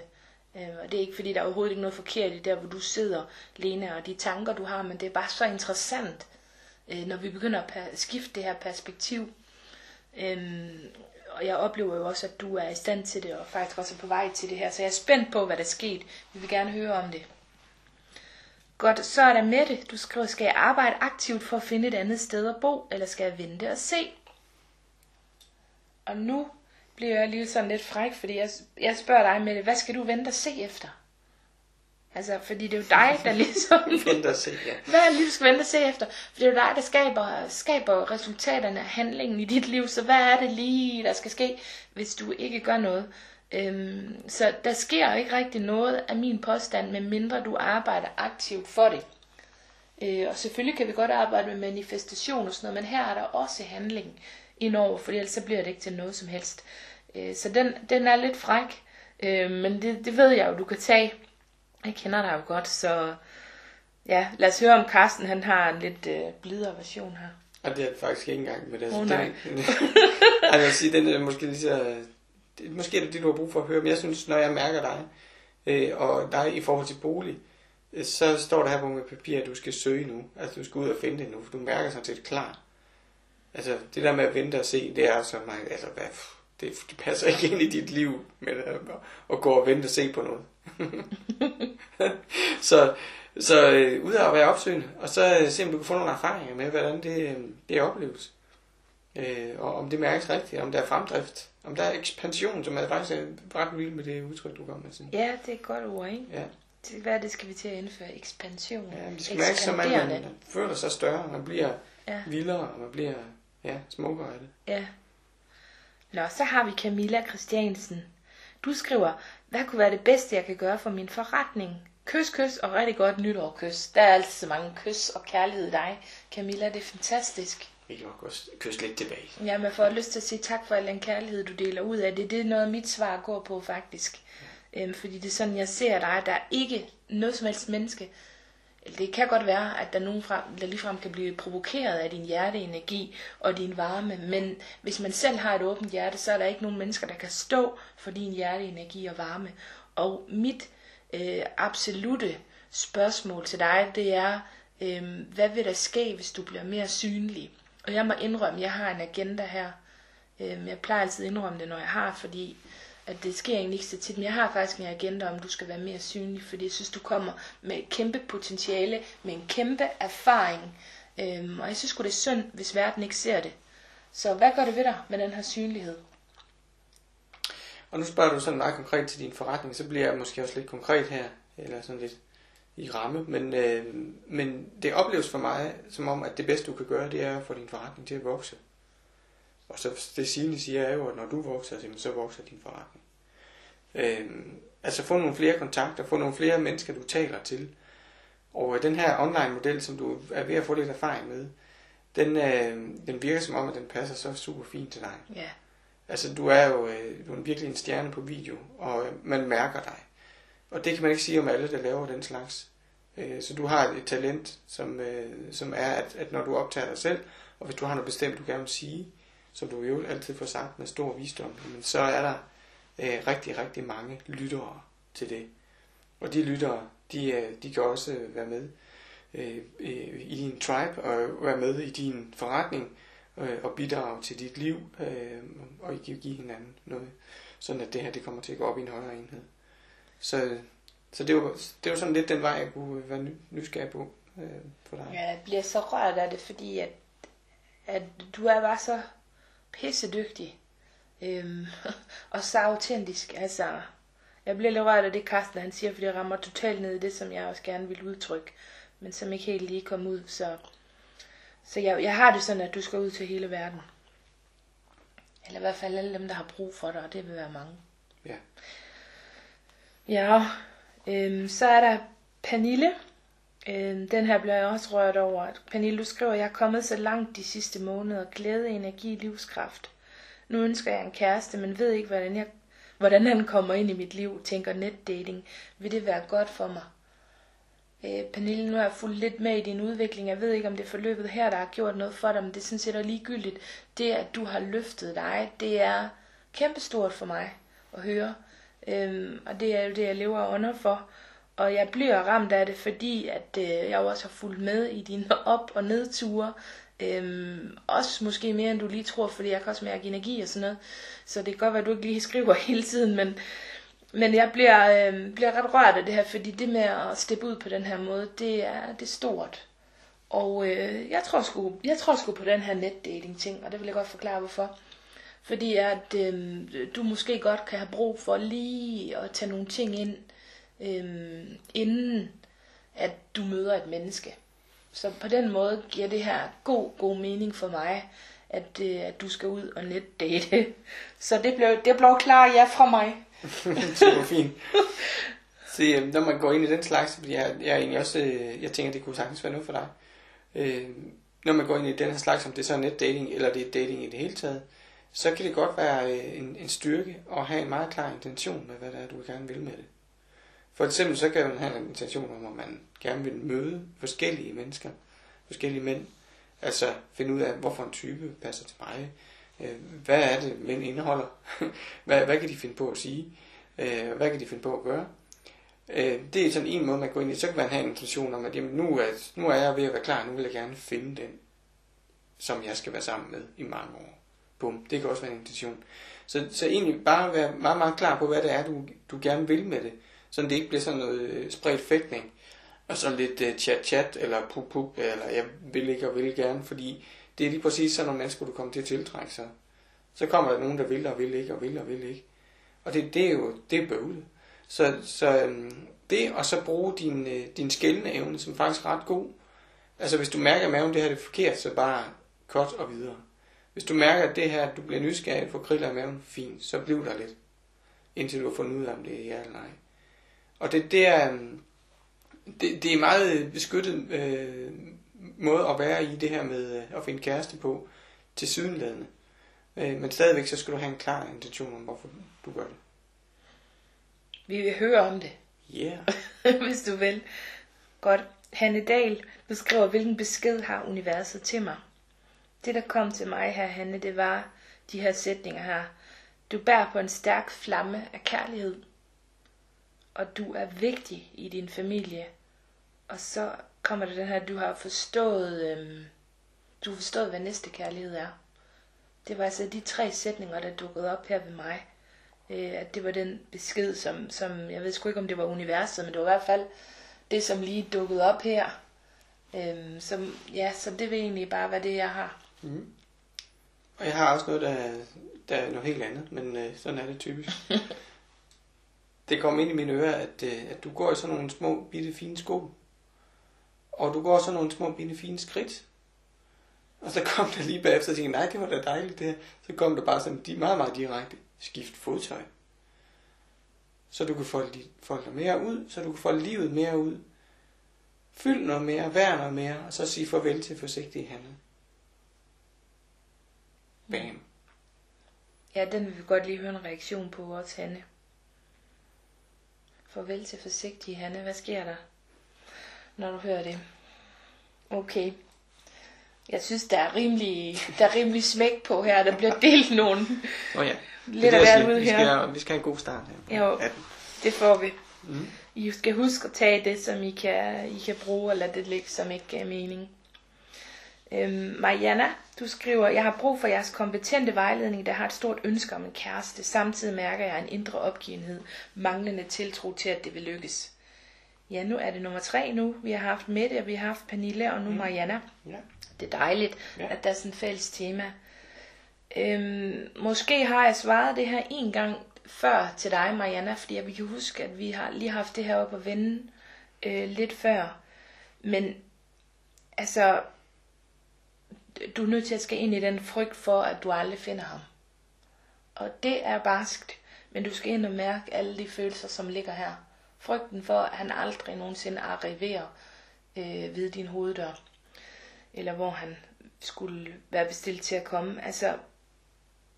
Og det er ikke fordi, der er overhovedet ikke noget forkert i der, hvor du sidder, Lena, og de tanker, du har, men det er bare så interessant, når vi begynder at skifte det her perspektiv. Øhm, og jeg oplever jo også, at du er i stand til det, og faktisk også er på vej til det her. Så jeg er spændt på, hvad der er sket. Vi vil gerne høre om det. Godt, så er der Mette. Du skriver, skal jeg arbejde aktivt for at finde et andet sted at bo, eller skal jeg vente og se? Og nu bliver jeg lige sådan lidt fræk, fordi jeg, jeg spørger dig Mette, hvad skal du vente og se efter? Altså, fordi det er jo dig, der ligesom... Vente og se, ja. Hvad er du skal vente og se efter? For det er jo dig, der skaber, skaber resultaterne af handlingen i dit liv, så hvad er det lige, der skal ske, hvis du ikke gør noget? Øhm, så der sker ikke rigtig noget af min påstand, medmindre du arbejder aktivt for det. Øh, og selvfølgelig kan vi godt arbejde med manifestation og sådan noget, men her er der også handling indover, for ellers så bliver det ikke til noget som helst. Øh, så den, den er lidt fræk, øh, men det, det ved jeg jo, du kan tage. Jeg kender dig jo godt, så ja, lad os høre om Carsten, han har en lidt øh, blidere version her. Og det er faktisk ikke engang med det. Åh, nej. Den, jeg vil sige, den er måske lige så... Måske er det det, du har brug for at høre, men jeg synes, når jeg mærker dig, øh, og dig i forhold til bolig, øh, så står der her på med papir, at du skal søge nu. Altså, du skal ud og finde det nu, for du mærker sådan set klar. Altså, det der med at vente og se, det er så meget, altså, hvad, det, det passer ikke ind i dit liv med at, at gå og vente og se på noget. så så øh, ud af at være opsøgende, og så øh, se om du kan få nogle erfaringer med, hvordan det, øh, det opleves. Øh, og om det mærkes rigtigt, om der er fremdrift, om der er ekspansion, som er faktisk er ret vild med det udtryk, du kommer med. Sådan. Ja, det er et godt ord, ikke? Ja. Det, hvad er det, skal vi til at indføre? Ekspansion. ja, det skal mærkes, som at man føler sig større, man bliver Ja. vildere, og man bliver ja, smukkere af det. Ja. Nå, så har vi Camilla Christiansen. Du skriver, hvad kunne være det bedste, jeg kan gøre for min forretning? Kys, kys og rigtig godt nytår kys. Der er altid så mange kys og kærlighed i dig. Camilla, det er fantastisk. Vi kan også kysse lidt tilbage. Ja, man får lyst til at sige tak for al den kærlighed, du deler ud af det. Det er noget, mit svar går på faktisk. Øhm, fordi det er sådan, jeg ser dig. Der er ikke noget som helst menneske. Det kan godt være, at der er nogen, frem, der ligefrem kan blive provokeret af din hjerteenergi og din varme. Men hvis man selv har et åbent hjerte, så er der ikke nogen mennesker, der kan stå for din hjerteenergi og varme. Og mit øh, absolute spørgsmål til dig, det er, øh, hvad vil der ske, hvis du bliver mere synlig? Og jeg må indrømme, jeg har en agenda her. Øh, jeg plejer altid at indrømme det, når jeg har, fordi at det sker egentlig ikke så tit, men jeg har faktisk en agenda om, du skal være mere synlig, fordi jeg synes, du kommer med et kæmpe potentiale, med en kæmpe erfaring, øhm, og jeg synes det er synd, hvis verden ikke ser det. Så hvad gør det ved dig med den her synlighed? Og nu spørger du sådan meget konkret til din forretning, så bliver jeg måske også lidt konkret her, eller sådan lidt i ramme, men, øh, men det opleves for mig som om, at det bedste du kan gøre, det er at få din forretning til at vokse. Og så det Signe siger er jo, at når du vokser, så vokser din forretning. Øh, altså få nogle flere kontakter, få nogle flere mennesker, du taler til. Og øh, den her online model, som du er ved at få lidt erfaring med, den, øh, den virker som om, at den passer så super fint til dig. Ja, Altså, du er jo øh, du er virkelig en stjerne på video, og øh, man mærker dig. Og det kan man ikke sige om alle, der laver den slags. Øh, så du har et talent, som, øh, som er, at, at når du optager dig selv, og hvis du har noget bestemt, du gerne vil sige, som du jo altid får sagt med stor visdom, men så er der øh, rigtig, rigtig mange lyttere til det. Og de lyttere, de, øh, de kan også være med øh, øh, i din tribe, og være med i din forretning, øh, og bidrage til dit liv, øh, og give, give hinanden noget, sådan at det her det kommer til at gå op i en højere enhed. Så, så det, var, det var sådan lidt den vej, jeg kunne øh, være nysgerrig på øh, for dig. ja jeg bliver så rørt af det, fordi at, at du er bare så pissedygtig. Øhm, og så autentisk. Altså, jeg bliver lidt rørt af det, Carsten han siger, fordi det rammer totalt ned i det, som jeg også gerne vil udtrykke, men som ikke helt lige kom ud. Så, så jeg, jeg har det sådan, at du skal ud til hele verden. Eller i hvert fald alle dem, der har brug for dig, og det vil være mange. Ja. Ja, øhm, så er der Pernille. Øhm, den her bliver jeg også rørt over. Pernille, du skriver, jeg er kommet så langt de sidste måneder. Glæde, energi, livskraft. Nu ønsker jeg en kæreste, men ved ikke, hvordan, jeg, hvordan han kommer ind i mit liv. Tænker netdating. Vil det være godt for mig? Øh, Pernille, nu har jeg fulgt lidt med i din udvikling. Jeg ved ikke, om det er forløbet her, der har gjort noget for dig, men det er sådan set også ligegyldigt. Det, at du har løftet dig, det er kæmpestort for mig at høre. Øhm, og det er jo det, jeg lever under for. Og jeg bliver ramt af det, fordi at øh, jeg også har fulgt med i dine op- og nedture. Øhm, også måske mere, end du lige tror, fordi jeg kan også mærke energi og sådan noget. Så det kan godt være, at du ikke lige skriver hele tiden, men, men jeg bliver, øh, bliver ret rørt af det her, fordi det med at steppe ud på den her måde, det er, det er stort. Og øh, jeg, tror sgu, jeg tror sgu på den her netdating ting, og det vil jeg godt forklare hvorfor. Fordi at øh, du måske godt kan have brug for lige at tage nogle ting ind, øhm, inden at du møder et menneske. Så på den måde giver det her god, god mening for mig, at, øh, at du skal ud og netdate. Så det blev, det blev klar ja fra mig. Super fint. Se, øh, når man går ind i den slags, fordi jeg, jeg er egentlig også, øh, jeg tænker, det kunne sagtens være noget for dig. Øh, når man går ind i den her slags, om det er så netdating, eller det er dating i det hele taget, så kan det godt være øh, en, en styrke at have en meget klar intention med, hvad det er, du gerne vil med det. For eksempel så kan man have en intention om, at man gerne vil møde forskellige mennesker, forskellige mænd. Altså finde ud af, hvorfor en type passer til mig. Øh, hvad er det, mænd indeholder? hvad, hvad kan de finde på at sige? Øh, hvad kan de finde på at gøre? Øh, det er sådan en måde, man går ind i. Så kan man have en intention om, at jamen, nu, er, nu er jeg ved at være klar, nu vil jeg gerne finde den, som jeg skal være sammen med i mange år. Bum, det kan også være en intention. Så, så egentlig bare være meget, meget klar på, hvad det er, du, du gerne vil med det. Så det ikke bliver sådan noget øh, spredt fægtning, og så lidt øh, chat-chat, eller pup-pup, eller jeg vil ikke og vil gerne, fordi det er lige præcis sådan nogle mennesker, du kommer til at tiltrække sig. Så kommer der nogen, der vil og vil ikke, og vil og vil ikke. Og det, det er jo det er bøvlet. Så, så øhm, det, og så bruge din, øh, din skældende evne, som faktisk er ret god. Altså hvis du mærker, at maven det her er forkert, så bare kort og videre. Hvis du mærker, at det her, du bliver nysgerrig for kriller i maven, fint, så bliv der lidt. Indtil du har fundet ud af, om det er ja eller nej. Og det, det er, øhm, det, det er meget beskyttet øh, måde at være i det her med øh, at finde kæreste på til sydenladende. Øh, men stadigvæk så skal du have en klar intention om, hvorfor du gør det. Vi vil høre om det. Yeah. hvis du vil. Godt. Hanne Dahl beskriver, hvilken besked har universet til mig. Det, der kom til mig her, Hanne, det var de her sætninger her. Du bærer på en stærk flamme af kærlighed, og du er vigtig i din familie. Og så kommer der den her, du har forstået, øhm, du har forstået, hvad næste kærlighed er. Det var altså de tre sætninger, der dukkede op her ved mig øh, at det var den besked, som, som, jeg ved sgu ikke, om det var universet, men det var i hvert fald det, som lige dukkede op her. Øhm, som, ja, så det vil egentlig bare være det, jeg har. Mm. Og jeg har også noget, der, der er noget helt andet, men øh, sådan er det typisk. det kom ind i mine ører, at, øh, at du går i sådan nogle små, bitte, fine sko. Og du går sådan nogle små, bitte, fine skridt. Og så kom der lige bagefter og tænkte, nej, det var da dejligt det her. Så kom der bare sådan de meget, meget direkte. Skift fodtøj. Så du kan folde, folde dig mere ud, så du kan folde livet mere ud. Fyld noget mere, vær noget mere, og så sig farvel til forsigtig handel. Bam. Ja, den vil vi godt lige høre en reaktion på også, Hanne. Farvel til forsigtig Hanne. Hvad sker der, når du hører det? Okay. Jeg synes, der er rimelig, der er rimelig smæk på her. Der bliver delt nogle oh ja. lidt af hvert ud her. skal, vi skal have en god start her. Jo, det får vi. Mm. I skal huske at tage det, som I kan, I kan bruge, og lade det ligge, som ikke giver mening. Øhm, Mariana, du skriver, jeg har brug for jeres kompetente vejledning, der har et stort ønske om en kæreste. Samtidig mærker jeg en indre opgivenhed, manglende tiltro til, at det vil lykkes. Ja, nu er det nummer tre nu. Vi har haft Mette, og vi har haft Pernille, og nu Mm. Mariana. Ja. Det er dejligt, Ja. at der er sådan et fælles tema. Øhm, måske har jeg svaret det her en gang før til dig, Mariana, fordi jeg kan huske, at vi har lige haft det her op at vende øh, lidt før. Men altså, du er nødt til at skal ind i den frygt for, at du aldrig finder ham. Og det er barskt, men du skal ind og mærke alle de følelser, som ligger her. Frygten for, at han aldrig nogensinde arriverer øh, ved din hoveddør. Eller hvor han skulle være bestilt til at komme. Altså,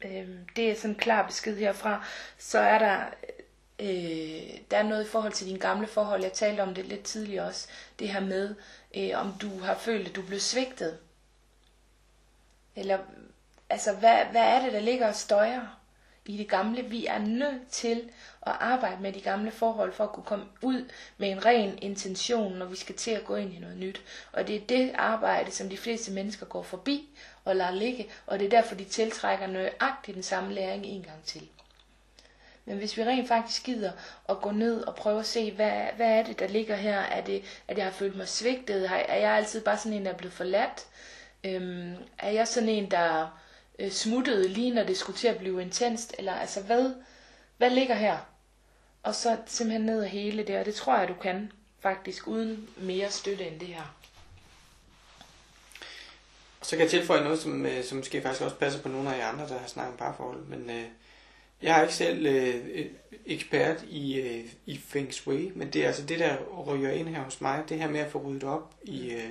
øh, det er sådan en klar besked herfra. Så er der, øh, der er noget i forhold til dine gamle forhold. Jeg talte om det lidt tidligere også. Det her med, øh, om du har følt, at du blev svigtet. Eller, altså, hvad, hvad er det, der ligger og støjer i det gamle? Vi er nødt til at arbejde med de gamle forhold for at kunne komme ud med en ren intention, når vi skal til at gå ind i noget nyt. Og det er det arbejde, som de fleste mennesker går forbi og lader ligge, og det er derfor, de tiltrækker nøjagtigt den samme læring en gang til. Men hvis vi rent faktisk gider at gå ned og prøve at se, hvad, hvad er det, der ligger her? Er det, at jeg har følt mig svigtet? Har- Er jeg altid bare sådan en, der er blevet forladt? Øhm, er jeg sådan en, der øh, smuttede lige når det skulle til at blive intenst, eller altså hvad, hvad ligger her? Og så simpelthen ned af hele det, og det tror jeg, du kan faktisk, uden mere støtte end det her. Så kan jeg tilføje noget, som, øh, som måske faktisk også passer på nogle af jer andre, der har snakket om parforhold. Men øh, jeg er ikke selv øh, øh ekspert i, øh, i Feng Shui, men det er altså det, der ryger ind her hos mig, det her med at få ryddet op i, øh,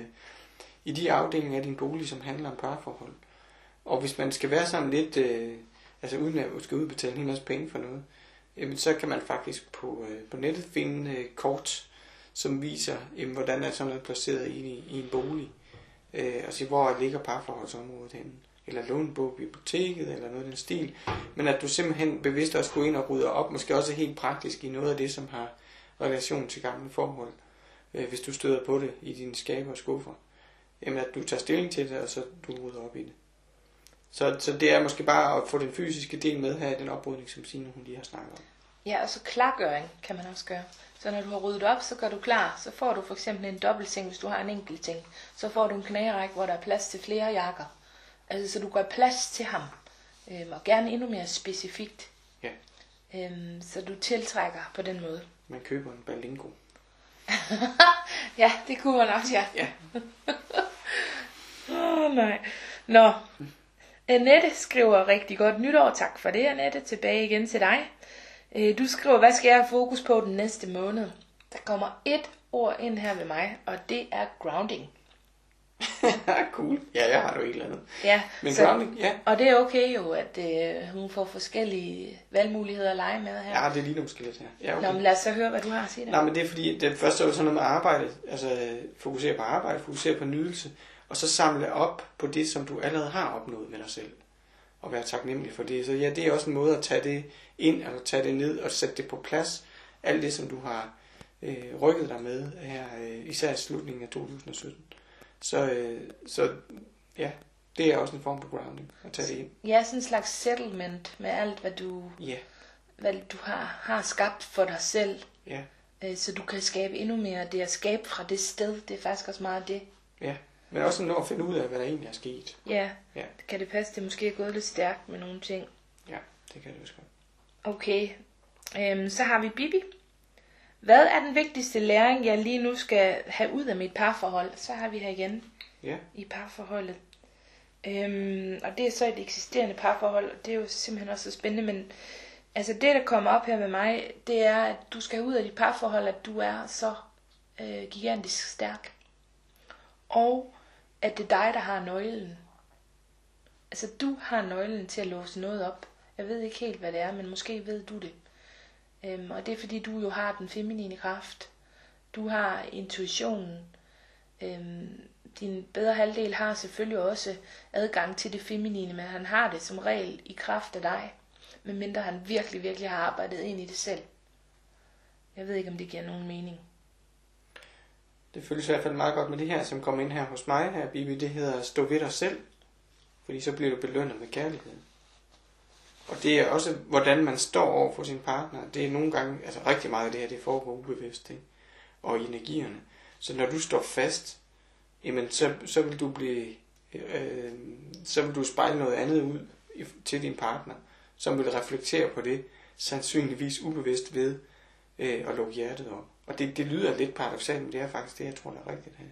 i de afdelinger af din bolig, som handler om parforhold. Og hvis man skal være sådan lidt, øh, altså uden at skal udbetale en masse penge for noget, jamen, så kan man faktisk på, øh, på nettet finde øh, kort, som viser, jamen, hvordan er sådan noget placeret i, i en bolig øh, og se, hvor ligger parforholdsområdet henne. Eller lånebog en på biblioteket, eller noget af den stil. Men at du simpelthen bevidst også går ind og rydder op, måske også helt praktisk i noget af det, som har relation til gamle forhold. Øh, hvis du støder på det i dine skaber og skuffer. Jamen at du tager stilling til det, og så du rydder op i det. Så, så det er måske bare at få den fysiske del med her i den oprydning, som Signe hun lige har snakket om. Ja, og så klargøring kan man også gøre. Så når du har ryddet op, så gør du klar. Så får du for eksempel en dobbeltseng, hvis du har en enkelt ting. Så får du en knærække, hvor der er plads til flere jakker. Altså, så du gør plads til ham. Øhm, og gerne endnu mere specifikt. Ja. Øhm, så du tiltrækker på den måde. Man køber en balingo. ja, det kunne man også, ja. Ja. Åh, oh, nej. Nå. Annette skriver rigtig godt nytår. Tak for det, Annette. Tilbage igen til dig. Øh, du skriver, hvad skal jeg have fokus på den næste måned? Der kommer et ord ind her ved mig, og det er grounding. cool. Ja, jeg har du et eller andet. Ja, Men så, grounding, ja. og det er okay jo, at øh, hun får forskellige valgmuligheder at lege med her. Ja, det er lige nogle skelet her. Ja, okay. Nå, men lad os så høre, hvad du har at sige der. Nej, men det er fordi, det første er jo sådan noget med arbejde, altså fokusere på arbejde, fokusere på nydelse, og så samle op på det, som du allerede har opnået med dig selv, og være taknemmelig for det. Så ja, det er også en måde at tage det ind, eller tage det ned og sætte det på plads, alt det, som du har øh, rykket dig med her, øh, især i slutningen af 2017. Så, øh, så ja, det er også en form for grounding, at tage det ind. Ja, sådan en slags settlement med alt, hvad du, Ja, hvad du har, har skabt for dig selv. ja, Øh, så du kan skabe endnu mere. Det at skabe fra det sted, det er faktisk også meget det. ja. Men også nå at finde ud af, hvad der egentlig er sket. Ja, Ja. kan det passe, det måske er gået lidt stærkt med nogle ting. Ja, det kan det også godt. Okay, øhm, så har vi Bibi. Hvad er den vigtigste læring, jeg lige nu skal have ud af mit parforhold? Så har vi her igen Ja, i parforholdet. Øhm, og det er så et eksisterende parforhold, og det er jo simpelthen også så spændende, men altså det, der kommer op her med mig, det er, at du skal ud af dit parforhold, at du er så øh, gigantisk stærk. Og at det er dig, der har nøglen. Altså du har nøglen til at låse noget op. Jeg ved ikke helt, hvad det er, men måske ved du det. Øhm, og det er fordi, du jo har den feminine kraft. Du har intuitionen. Øhm, din bedre halvdel har selvfølgelig også adgang til det feminine, men han har det som regel i kraft af dig. Medmindre han virkelig, virkelig har arbejdet ind i det selv. Jeg ved ikke, om det giver nogen mening. det føles i hvert fald meget godt med det her, som kom ind her hos mig her, Bibi. Det hedder stå ved dig selv, fordi så bliver du belønnet med kærlighed. Og det er også, hvordan man står over for sin partner. Det er nogle gange, altså rigtig meget af det her, det foregår ubevidst, ikke? og i energierne. Så når du står fast, jamen så, så vil du blive, øh, så vil du spejle noget andet ud til din partner, som vil reflektere på det, sandsynligvis ubevidst ved øh, at lukke hjertet op. Og det, det lyder lidt paradoxalt, men det er faktisk det, jeg tror, der er rigtigt her.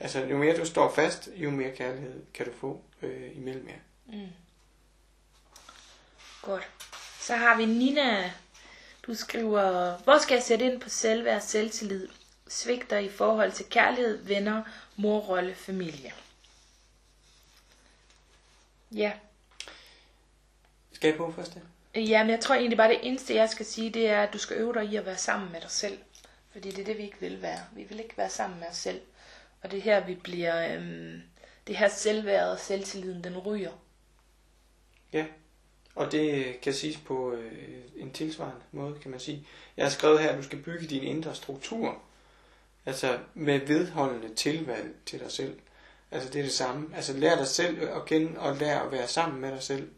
Altså, jo mere du står fast, jo mere kærlighed kan du få øh, imellem jer. Mm. Godt. Så har vi Nina. Du skriver, hvor skal jeg sætte ind på selvværd og selvtillid? Svigter i forhold til kærlighed, venner, morrolle, familie. Ja. Skal jeg på først? Ja? Jamen, jeg tror egentlig bare, det eneste, jeg skal sige, det er, at du skal øve dig i at være sammen med dig selv. Fordi det er det, vi ikke vil være. Vi vil ikke være sammen med os selv. Og det er her, vi bliver... Øhm, det her selvværd og selvtilliden, den ryger. Ja, og det kan siges på øh, en tilsvarende måde, kan man sige. Jeg har skrevet her, at du skal bygge din indre struktur, altså med vedholdende tilvalg til dig selv. Altså det er det samme. Altså lær dig selv at kende og lær at være sammen med dig selv.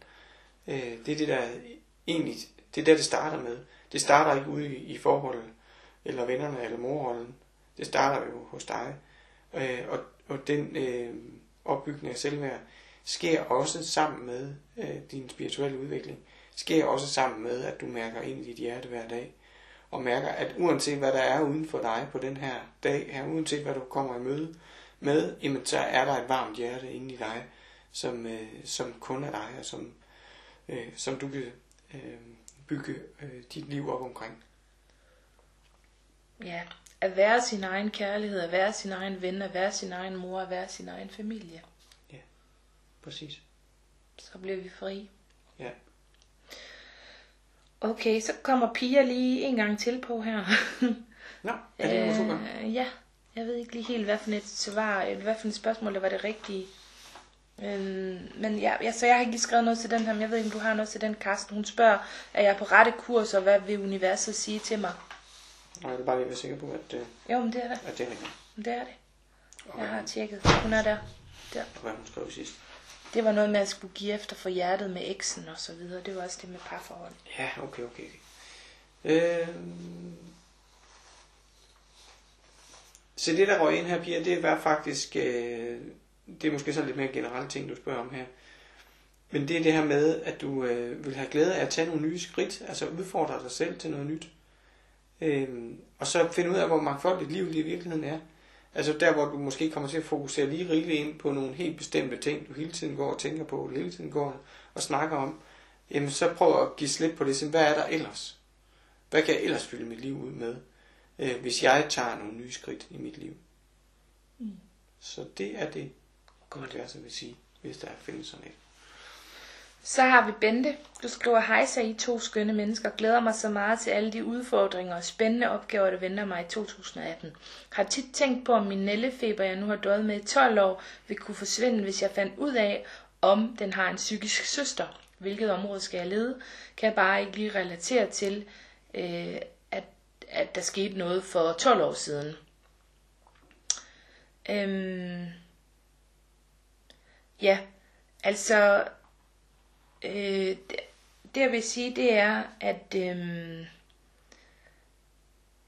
Øh, det er det, der egentlig, det er der, det starter med. Det starter ikke ude i, i forholdet, eller vennerne, eller morrollen. Det starter jo hos dig. Øh, og, og den øh, opbygning af selvværd sker også sammen med øh, din spirituelle udvikling. Sker også sammen med, at du mærker ind i dit hjerte hver dag. Og mærker, at uanset hvad der er uden for dig på den her dag, her, uanset hvad du kommer i møde med, jamen, så er der et varmt hjerte inde i dig, som, øh, som kun er dig, og som, øh, som du kan øh, bygge øh, dit liv op omkring. Ja, at være sin egen kærlighed, at være sin egen ven, at være sin egen mor, at være sin egen familie. Præcis. Så bliver vi fri. Ja. Okay, så kommer Pia lige en gang til på her. Nå, er det øh, super? Ja, jeg ved ikke lige helt, hvad for et svar, hvad for et spørgsmål, der var det rigtige. Øhm, men ja, ja, så jeg har ikke lige skrevet noget til den her, men jeg ved ikke, om du har noget til den, Karsten. Hun spørger, er jeg på rette kurs, og hvad vil universet sige til mig? Nej, det er bare lige at være sikker på, at, øh, Jo, men det er det. at det er rigtigt. Det er det. Jeg har tjekket. Hun er der. der. og hvad hun skrev sidst. Det var noget med, at jeg skulle give efter for hjertet med eksen og så videre. Det var også det med parforhold. Ja, okay, okay. okay. Øh... Så det, der røg ind her, Pia, det var faktisk, øh, det er måske så lidt mere generelle ting, du spørger om her. Men det er det her med, at du øh, vil have glæde af at tage nogle nye skridt, altså udfordre dig selv til noget nyt. Øh, og så finde ud af, hvor mangfoldigt liv i virkeligheden er. Altså der, hvor du måske kommer til at fokusere lige rigeligt ind på nogle helt bestemte ting, du hele tiden går og tænker på, hele tiden går og snakker om, jamen så prøv at give slip på det. Så hvad er der ellers? Hvad kan jeg ellers fylde mit liv ud med, øh, hvis jeg tager nogle nye skridt i mit liv? Mm. Så det er det, universet vil sige, hvis der findes sådan et. Så har vi Bente. Du skriver, hej så I to skønne mennesker. Glæder mig så meget til alle de udfordringer og spændende opgaver, der venter mig i 2018. Har tit tænkt på, om min nællefeber, jeg nu har døjet med i 12 år, vil kunne forsvinde, hvis jeg fandt ud af, om den har en psykisk søster. Hvilket område skal jeg lede? Kan jeg bare ikke lige relatere til, øh, at, at der skete noget for 12 år siden. Øhm, ja, altså øh, det, det jeg vil sige, det er, at øh,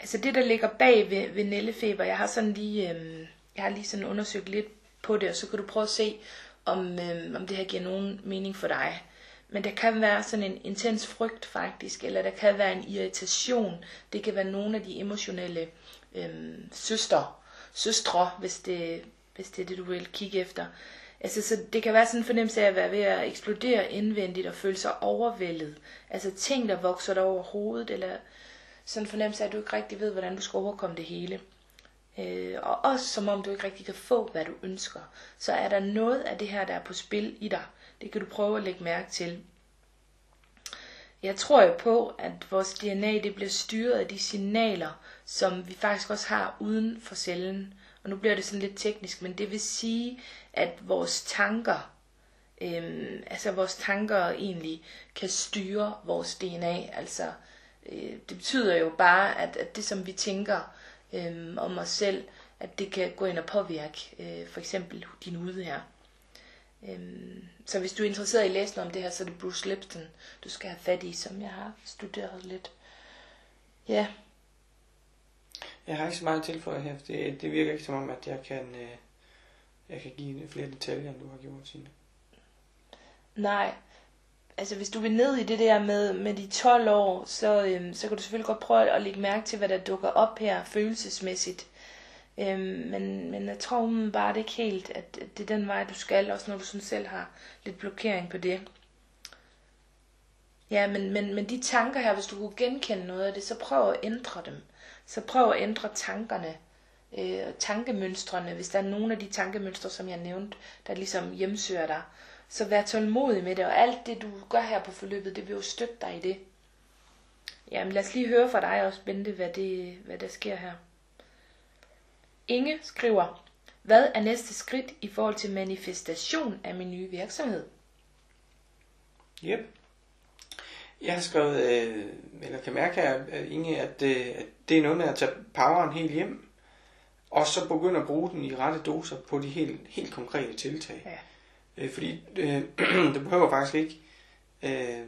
altså det, der ligger bag ved, ved nællefeber, jeg har sådan lige, øh, jeg har lige sådan undersøgt lidt på det, og så kan du prøve at se, om, øh, om det her giver nogen mening for dig. Men der kan være sådan en intens frygt faktisk, eller der kan være en irritation. Det kan være nogle af de emotionelle øh, søster, søstre, hvis det, hvis det er det, du vil kigge efter. Altså, så det kan være sådan en fornemmelse af at være ved at eksplodere indvendigt og føle sig overvældet. Altså ting, der vokser dig over hovedet, eller sådan en fornemmelse af, at du ikke rigtig ved, hvordan du skal overkomme det hele. Øh, og også som om du ikke rigtig kan få, hvad du ønsker. Så er der noget af det her, der er på spil i dig. Det kan du prøve at lægge mærke til. Jeg tror jo på, at vores DNA det bliver styret af de signaler, som vi faktisk også har uden for cellen. Og nu bliver det sådan lidt teknisk, men det vil sige, at vores tanker, øhm, altså vores tanker egentlig kan styre vores DNA. Altså, øh, det betyder jo bare, at, at det som vi tænker øhm, om os selv, at det kan gå ind og påvirke øh, for eksempel din hud her. Øhm, så hvis du er interesseret i at læse noget om det her, så er det Bruce Lipton, du skal have fat i, som jeg har studeret lidt. Ja. Jeg har ikke så meget tilføje her. Det, det virker ikke som om, at jeg kan, øh, jeg kan give flere detaljer, end du har gjort, Signe. Nej. Altså hvis du vil ned i det der med, med de 12 år, så, øhm, så kan du selvfølgelig godt prøve at lægge mærke til, hvad der dukker op her følelsesmæssigt. Øhm, men, men jeg tror bare det ikke helt, at, at det er den vej, du skal, også når du sådan selv har lidt blokering på det. Ja, men, men, men de tanker her, hvis du kunne genkende noget af det, så prøv at ændre dem. Så prøv at ændre tankerne, øh, tankemønstrene, hvis der er nogle af de tankemønstre, som jeg nævnte, der ligesom hjemsøger dig. Så vær tålmodig med det, og alt det, du gør her på forløbet, det vil jo støtte dig i det. Jamen lad os lige høre fra dig også, Bente, hvad, det, hvad der sker her. Inge skriver, hvad er næste skridt i forhold til manifestation af min nye virksomhed? Yep. Jeg har skrevet, øh, eller kan mærke her, øh, Inge, at, øh, at det er noget med at tage poweren helt hjem, og så begynde at bruge den i rette doser på de helt, helt konkrete tiltag. Ja. Øh, fordi øh, du behøver faktisk ikke, øh,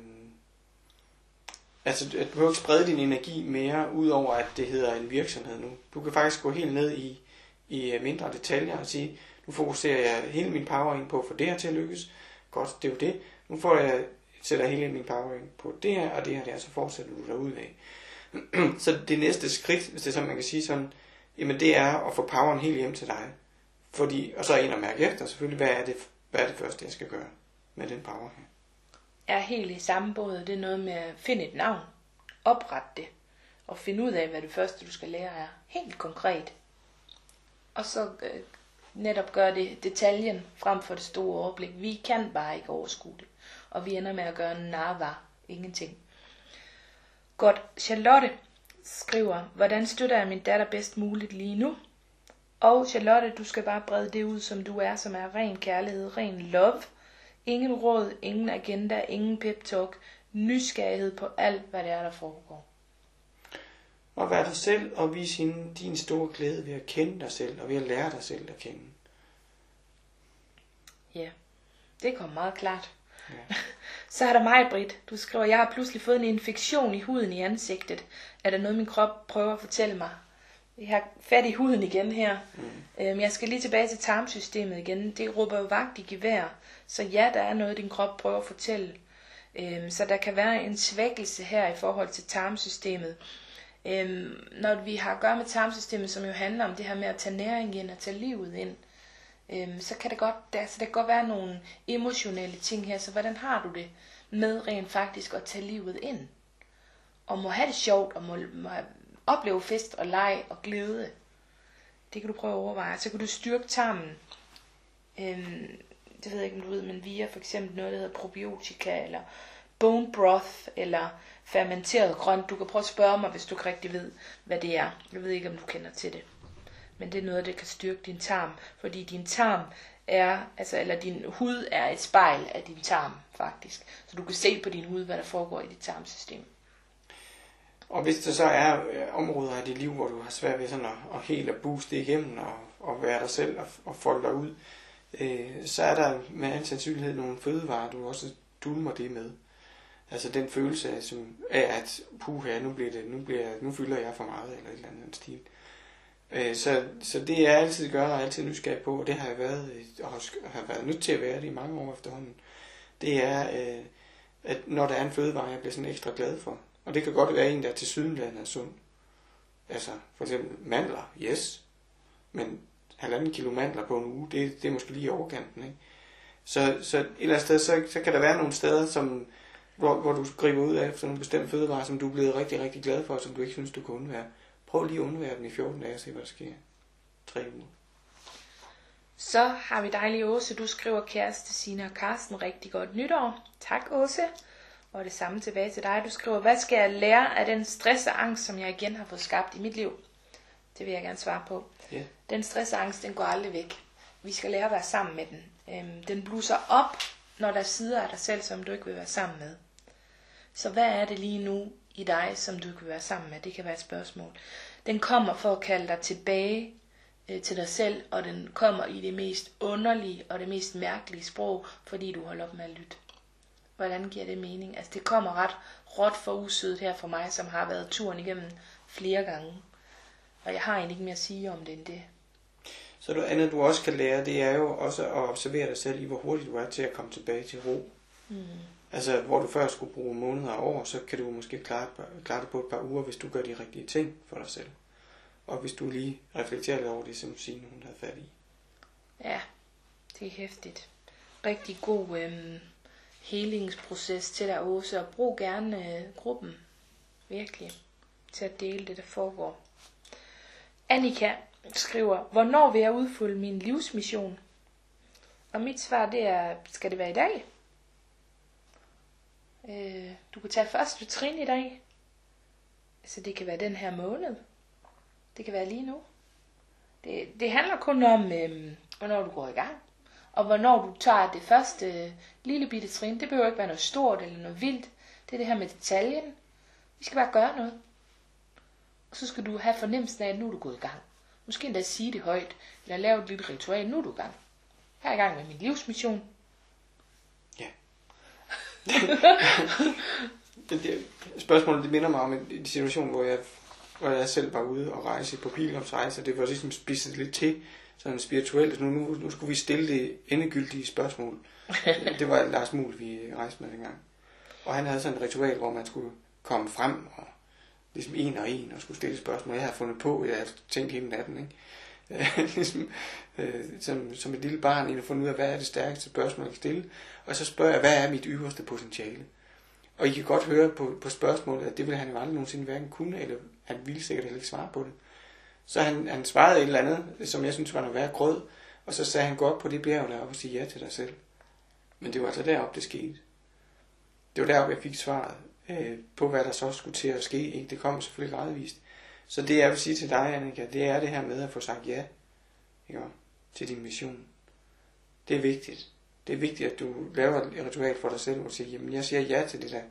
altså du behøver ikke sprede din energi mere, ud over at det hedder en virksomhed nu. Du kan faktisk gå helt ned i, i mindre detaljer og sige, Nu fokuserer jeg hele min power ind på at få det her til at lykkes. Godt, det er jo det. Nu får jeg, sætter hele min power ind på det her, og det her, det er, så fortsætter du derud af. så det næste skridt, hvis det er sådan, man kan sige sådan, jamen det er at få poweren helt hjem til dig. Fordi, og så en at mærke efter selvfølgelig, hvad er det, hvad er det første, jeg skal gøre med den power her. er helt i samme båd, det er noget med at finde et navn, oprette det, og finde ud af, hvad det første, du skal lære er. Helt konkret. Og så øh, netop gøre det detaljen frem for det store overblik. Vi kan bare ikke overskue det, og vi ender med at gøre nava ingenting. Godt, Charlotte skriver, hvordan støtter jeg min datter bedst muligt lige nu? Og Charlotte, du skal bare brede det ud, som du er, som er ren kærlighed, ren love. Ingen råd, ingen agenda, ingen pep talk, nysgerrighed på alt, hvad det er, der foregår. Og være dig selv og vise hende din store glæde ved at kende dig selv og ved at lære dig selv at kende. Ja, det kom meget klart. Ja. Så er der mig, Britt. Du skriver, jeg har pludselig fået en infektion i huden i ansigtet. Er der noget, min krop prøver at fortælle mig? Jeg har fat i huden igen her. Mm. Øhm, jeg skal lige tilbage til tarmsystemet igen. Det råber jo vagt i gevær. Så ja, der er noget, din krop prøver at fortælle. Øhm, så der kan være en svækkelse her i forhold til tarmsystemet. Øhm, når vi har at gøre med tarmsystemet, som jo handler om det her med at tage næring ind og tage livet ind, øhm, så kan det godt, der, så altså, det kan godt være nogle emotionelle ting her. Så hvordan har du det med rent faktisk at tage livet ind? Og må have det sjovt, og må, må opleve fest og leg og glæde. Det kan du prøve at overveje. Så kan du styrke tarmen. Øhm, det ved jeg ikke, om du ved, men via for eksempel noget, der hedder probiotika, eller bone broth, eller fermenteret grønt. Du kan prøve at spørge mig, hvis du ikke rigtig ved, hvad det er. Jeg ved ikke, om du kender til det. Men det er noget, der kan styrke din tarm, fordi din tarm er, altså, eller din hud er et spejl af din tarm, faktisk. Så du kan se på din hud, hvad der foregår i dit tarmsystem. Og hvis der så er øh, områder af dit liv, hvor du har svært ved sådan at, at helt at booste igennem og, og være dig selv og, og folde dig ud, øh, så er der med al sandsynlighed nogle fødevarer, du også dulmer det med. Altså den følelse af, som, af at puha, nu, bliver det, nu, bliver, nu fylder jeg for meget, eller et eller andet stil. Øh, Øh, så, så det er jeg altid gør, og altid nysgerrig på, og det har jeg været, øh, og har været nødt til at være det i mange år efterhånden, det er, øh, at når der er en fødevare, jeg bliver sådan ekstra glad for. Og det kan godt være en, der til sydenland er sund. Altså for eksempel mandler, yes. Men halvanden kilo mandler på en uge, det, det er måske lige i overkanten. Ikke? Så, så et eller andet sted, så, så kan der være nogle steder, som, hvor, hvor du griber ud af nogle bestemte fødevarer, som du er blevet rigtig, rigtig glad for, og som du ikke synes, du kan undvære. Prøv lige at undvære dem i 14 dage og se, hvad der sker. Tre uger. Så har vi dejlige Åse. Du skriver kæreste Sina og Karsten rigtig godt nytår. Tak Åse. Og det samme tilbage til dig. Du skriver, hvad skal jeg lære af den stress og angst, som jeg igen har fået skabt i mit liv? Det vil jeg gerne svare på. Ja. Den stress og angst, den går aldrig væk. Vi skal lære at være sammen med den. Øhm, den blusser op, når der er sider af dig selv, som du ikke vil være sammen med. Så hvad er det lige nu i dig, som du kan være sammen med? Det kan være et spørgsmål. Den kommer for at kalde dig tilbage øh, til dig selv, og den kommer i det mest underlige og det mest mærkelige sprog, fordi du holder op med at lytte. Hvordan giver det mening? Altså det kommer ret råt for usødet her for mig, som har været turen igennem flere gange. Og jeg har egentlig ikke mere at sige om det end det. Så noget andet, du også kan lære, det er jo også at observere dig selv i, hvor hurtigt du er til at komme tilbage til ro. Mm. Altså, hvor du før skulle bruge måneder og år, så kan du måske klare, klare det på et par uger, hvis du gør de rigtige ting for dig selv. Og hvis du lige reflekterer lidt over det, som Signe hun havde fat i. Ja, det er hæftigt. Rigtig god øhm, helingsproces til dig, Åse, og brug gerne øh, gruppen, virkelig, til at dele det, der foregår. Annika skriver, hvornår vil jeg udfylde min livsmission? Og mit svar, det er, skal det være i dag? Øh, du kan tage første trin i dag. Så det kan være den her måned. Det kan være lige nu. Det, det handler kun om, øh, hvornår du går i gang. Og hvornår du tager det første øh, lille bitte trin. Det behøver ikke være noget stort eller noget vildt. Det er det her med detaljen. Vi skal bare gøre noget. Og så skal du have fornemmelsen af, at nu er du gået i gang. Måske endda sige det højt, eller lave et lille ritual. Nu er du i gang. Jeg er i gang med min livsmission. Det, det, spørgsmålet det minder mig om en, en situation, hvor jeg, hvor jeg selv var ude og rejse på pilgrimsrejse, og det var ligesom spidset lidt til, sådan spirituelt. Nu, nu, nu skulle vi stille det endegyldige spørgsmål. det var Lars Muhl, vi rejste med dengang. Og han havde sådan et ritual, hvor man skulle komme frem og ligesom en og en og skulle stille spørgsmål. Jeg havde fundet på, jeg havde tænkt hele natten, ikke? Øh, ligesom, øh, som, som et lille barn, i at fundet ud af, hvad er det stærkeste spørgsmål, jeg kan stille. Og så spørger jeg, hvad er mit yderste potentiale? Og I kan godt høre på, på spørgsmålet, at det ville han jo aldrig nogensinde hverken kunne, eller han ville sikkert heller ikke svare på det. Så han, han svarede et eller andet, som jeg synes var noget værd grød, og så sagde han, gå op på det bjerg deroppe og sige ja til dig selv. Men det var altså deroppe, det skete. Det var deroppe, jeg fik svaret øh, på, hvad der så skulle til at ske. Ikke? Det kom selvfølgelig gradvist. Så det jeg vil sige til dig, Annika, det er det her med at få sagt ja ikke? til din mission. Det er vigtigt. Det er vigtigt, at du laver et ritual for dig selv, og siger, jamen jeg siger ja til det der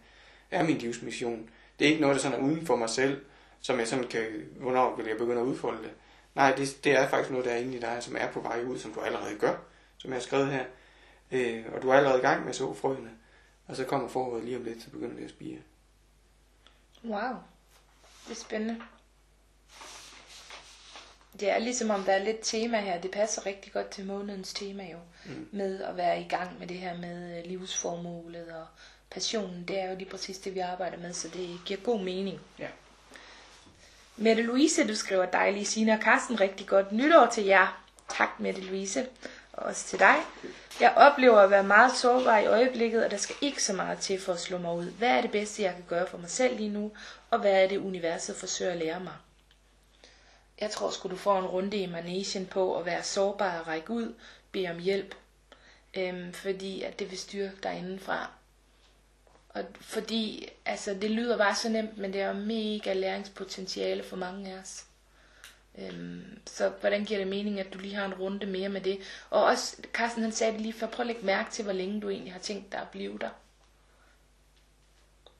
er min livsmission. Det er ikke noget, der sådan er uden for mig selv, som jeg sådan kan, hvornår vil jeg begynde at udfolde det. Nej, det, det er faktisk noget, der er inde i dig, som er på vej ud, som du allerede gør, som jeg har skrevet her. Øh, og du er allerede i gang med at så frøene. Og så kommer foråret lige om lidt, så begynder det at spire. Wow, det er spændende. Det er ligesom om der er lidt tema her. Det passer rigtig godt til månedens tema jo. Mm. Med at være i gang med det her med øh, livsformålet og passionen. Det er jo lige præcis det vi arbejder med, så det giver god mening. Ja. Mette Louise, du skriver dejlige Sina og Carsten. Rigtig godt nytår til jer. Tak Mette Louise. Og også til dig. Jeg oplever at være meget sårbar i øjeblikket, og der skal ikke så meget til for at slå mig ud. Hvad er det bedste, jeg kan gøre for mig selv lige nu, og hvad er det, universet forsøger at lære mig? Jeg tror sgu, du får en runde i manesien på at være sårbar og række ud, bede om hjælp, øhm, fordi at det vil styrke dig indenfra. Og fordi, altså det lyder bare så nemt, men det er jo mega læringspotentiale for mange af os. Øhm, så hvordan giver det mening, at du lige har en runde mere med det? Og også, Carsten han sagde det lige før, prøv at lægge mærke til, hvor længe du egentlig har tænkt dig at blive der.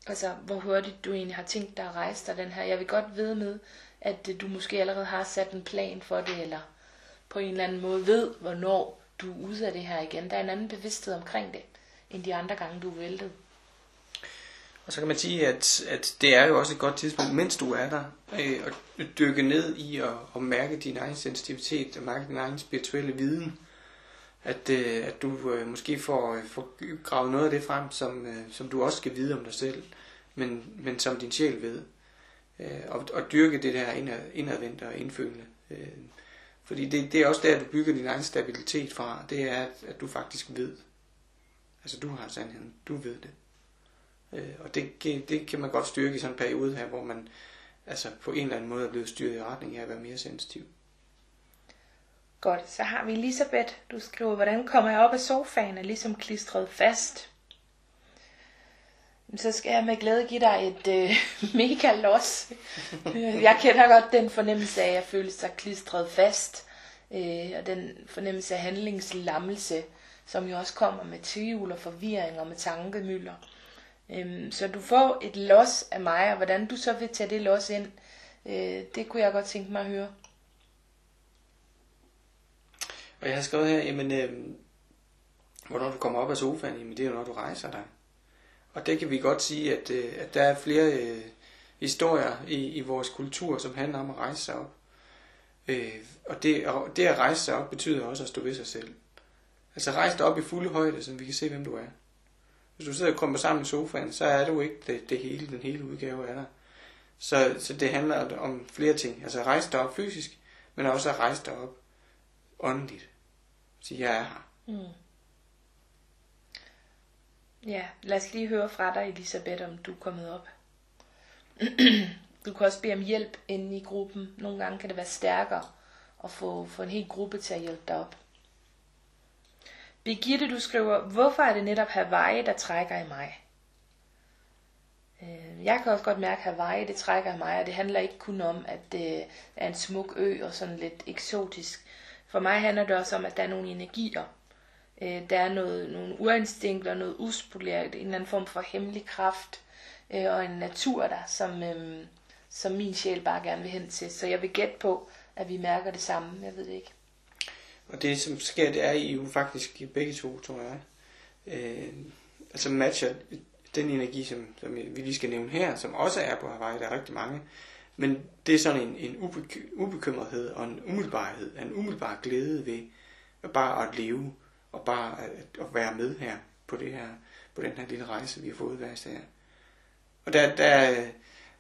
Altså, hvor hurtigt du egentlig har tænkt dig at rejse dig den her. Jeg vil godt vide med, at øh, du måske allerede har sat en plan for det, eller på en eller anden måde ved, hvornår du er ude af det her igen. Der er en anden bevidsthed omkring det, end de andre gange, du er væltet. Og så kan man sige, at, at det er jo også et godt tidspunkt, mens du er der, øh, at dykke ned i at, at mærke din egen sensitivitet, og mærke din egen spirituelle viden. At, øh, at du øh, måske får, øh, får gravet noget af det frem, som, øh, som du også skal vide om dig selv, men, men som din sjæl ved. Øh, og, og dyrke det der indad, indadvendte og indfølende. Øh, fordi det, det er også der, du bygger din egen stabilitet fra. Det er, at, at du faktisk ved. Altså du har sandheden. Du ved det. Øh, og det, det kan man godt styrke i sådan en periode her, hvor man altså på en eller anden måde er blevet styret i retning af at være mere sensitiv. Godt, så har vi Elisabeth. Du skriver, hvordan kommer jeg op af sofaen og ligesom klistret fast? Så skal jeg med glæde give dig et øh, mega los. jeg kender godt den fornemmelse af, at føle sig klistret fast. Øh, og den fornemmelse af handlingslammelse, som jo også kommer med tvivl og forvirring og med tankemøller. Øh, så du får et los af mig, og hvordan du så vil tage det los ind, øh, det kunne jeg godt tænke mig at høre. Og jeg har skrevet her, jamen, øh, hvornår du kommer op af sofaen, jamen det er jo når du rejser dig. Og det kan vi godt sige, at, øh, at der er flere øh, historier i, i vores kultur, som handler om at rejse sig op. Øh, og det, og det at rejse sig op betyder også at stå ved sig selv. Altså rejse dig op i fulde højde, så vi kan se, hvem du er. Hvis du sidder og kommer sammen i sofaen, så er du ikke det, det hele, den hele udgave af dig. Så, så det handler om flere ting. Altså rejse dig op fysisk, men også at rejse dig op åndeligt. Så jeg er her. Mm. Ja, lad os lige høre fra dig, Elisabeth, om du er kommet op. du kan også bede om hjælp inde i gruppen. Nogle gange kan det være stærkere at få, få en hel gruppe til at hjælpe dig op. Birgitte, du skriver, hvorfor er det netop Hawaii, der trækker i mig? Øh, jeg kan også godt mærke, at Hawaii det trækker i mig, og det handler ikke kun om, at det er en smuk ø og sådan lidt eksotisk. For mig handler det også om, at der er nogle energier. Øh, der er noget, nogle urinstinkter, noget uspoleret, en eller anden form for hemmelig kraft, øh, og en natur der, som, øhm, som min sjæl bare gerne vil hen til. Så jeg vil gætte på, at vi mærker det samme. Jeg ved det ikke. Og det som sker, det er I jo faktisk begge to, tror jeg. Øh, altså matcher den energi, som, som vi lige skal nævne her, som også er på Hawaii, der er rigtig mange. Men det er sådan en, en ubek- ubekymrethed og en umiddelbarhed, en umiddelbar glæde ved bare at leve og bare at, at være med her på det her på den her lille rejse, vi har fået hver her. Og der, der,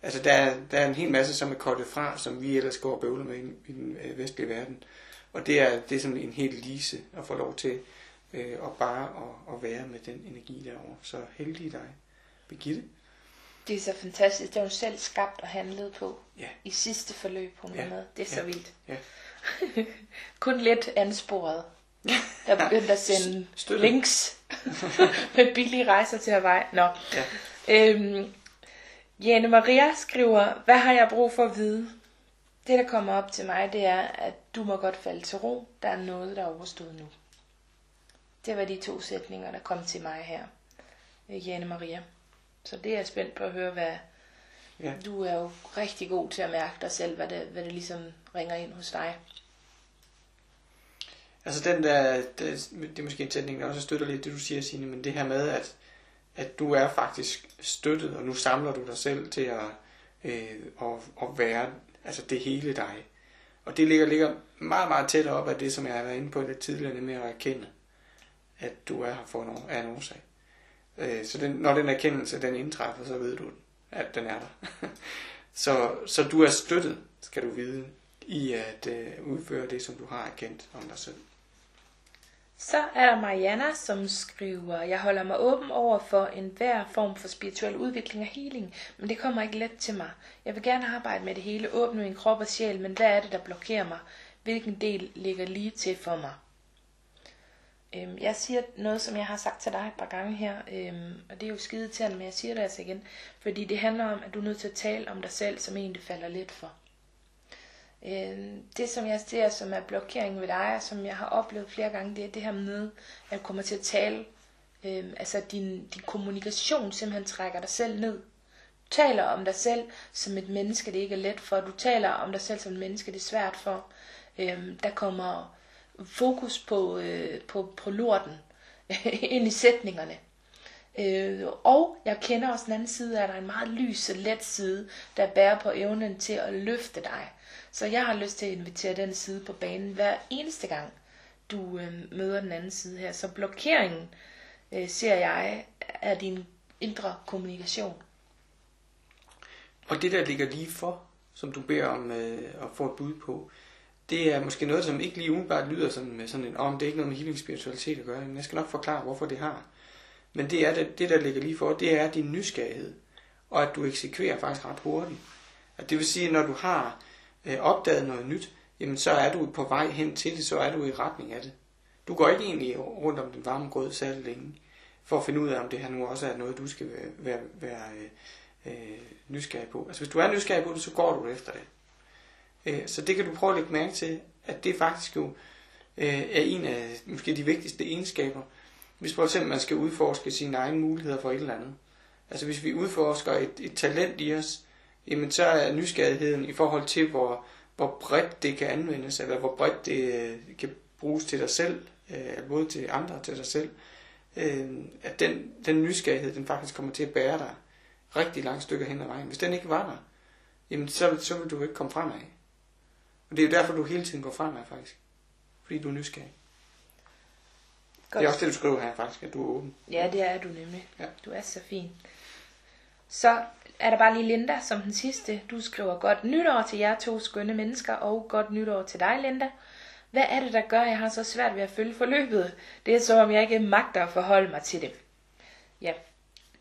altså der, der er en hel masse, som er kortet fra, som vi ellers går og bøvler med i, i den øh, vestlige verden. Og det er, det er sådan en helt lise at få lov til øh, at bare at, at være med den energi derovre. Så heldig dig, Birgitte. Det er så fantastisk. Det har du selv skabt og handlet på Ja. i sidste forløb, hun Ja. med. Det er så Ja. vildt. Ja. Kun lidt ansporet. Der begyndte at sende Støtte. links med billige rejser til Hawaii. Nå. Ja. Øhm, Jane Maria skriver, hvad har jeg brug for at vide? Det, der kommer op til mig, det er, at du må godt falde til ro. Der er noget, der er overstået nu. Det var de to sætninger, der kom til mig her. øh, Jane Maria. Så det er jeg spændt på at høre, hvad... Ja. Du er jo rigtig god til at mærke dig selv, hvad det, hvad det ligesom ringer ind hos dig. Altså den der, det, det er måske en sætning, der også støtter lidt det, du siger, Signe, men det her med, at, at du er faktisk støttet, og nu samler du dig selv til at, øh, at, at være altså det hele dig. Og det ligger, ligger meget, meget tæt op af det, som jeg har været inde på lidt tidligere, med at erkende, at du er her for en, af en årsag. Øh, så den, når den erkendelse, den indtræffer, så ved du, at den er der. så, så du er støttet, skal du vide, i at øh, udføre det, som du har erkendt om dig selv. Så er der Mariana, som skriver, jeg holder mig åben over for enhver form for spirituel udvikling og healing, men det kommer ikke let til mig. Jeg vil gerne arbejde med det hele, åbne min krop og sjæl, men hvad er det, der blokerer mig? Hvilken del ligger lige til for mig? Øhm, jeg siger noget, som jeg har sagt til dig et par gange her, øhm, og det er jo skide til men jeg siger det altså igen, fordi det handler om, at du er nødt til at tale om dig selv, som en det falder lidt for. Øh, det, som jeg ser som er blokering ved dig, og som jeg har oplevet flere gange, det er det her med, at du kommer til at tale, Øh, altså din, din kommunikation simpelthen trækker dig selv ned. Du taler om dig selv som et menneske, det ikke er let for. Du taler om dig selv som et menneske, det er svært for. Øh, der kommer fokus på, øh, på, på lorten ind i sætningerne. Øh, og jeg kender også den anden side, at der er en meget lys og let side, der bærer på evnen til at løfte dig. Så jeg har lyst til at invitere den side på banen hver eneste gang, du øh, møder den anden side her. Så blokeringen, øh, ser jeg, er din indre kommunikation. Og det, der ligger lige for, som du beder om øh, at få et bud på, det er måske noget, som ikke lige umiddelbart lyder sådan med sådan en, om det er ikke noget med healing spiritualitet at gøre, men jeg skal nok forklare, hvorfor det har. Men det, er det, det, der ligger lige for, det er din nysgerrighed, og at du eksekverer faktisk ret hurtigt. Og det vil sige, at når du har øh, opdaget noget nyt, jamen så er du på vej hen til det, så er du i retning af det. Du går ikke egentlig rundt om den varme grød særlig længe, for at finde ud af, om det her nu også er noget, du skal være, være, være øh, nysgerrig på. Altså hvis du er nysgerrig på det, så går du efter det. Øh, så det kan du prøve at lægge mærke til, at det faktisk jo øh, er en af måske de vigtigste egenskaber, hvis for eksempel man skal udforske sine egne muligheder for et eller andet. Altså hvis vi udforsker et, et talent i os, jamen så er nysgerrigheden i forhold til, hvor, hvor bredt det kan anvendes, eller hvor bredt det øh, kan bruges til dig selv, øh, både til andre og til dig selv, øh, at den, den nysgerrighed, den faktisk kommer til at bære dig rigtig langt stykker hen ad vejen. Hvis den ikke var der, jamen så, så vil du ikke komme fremad. Og det er jo derfor, du hele tiden går fremad faktisk. Fordi du er nysgerrig. Godt. Det er også det, du skriver her faktisk, at du er åben. Ja, det er du nemlig. Ja. Du er så fin. Så er der bare lige Linda som den sidste. Du skriver godt nytår til jer to skønne mennesker, og godt nytår til dig, Linda. Hvad er det, der gør, at jeg har så svært ved at følge forløbet? Det er som om, jeg ikke magter at forholde mig til det. Ja,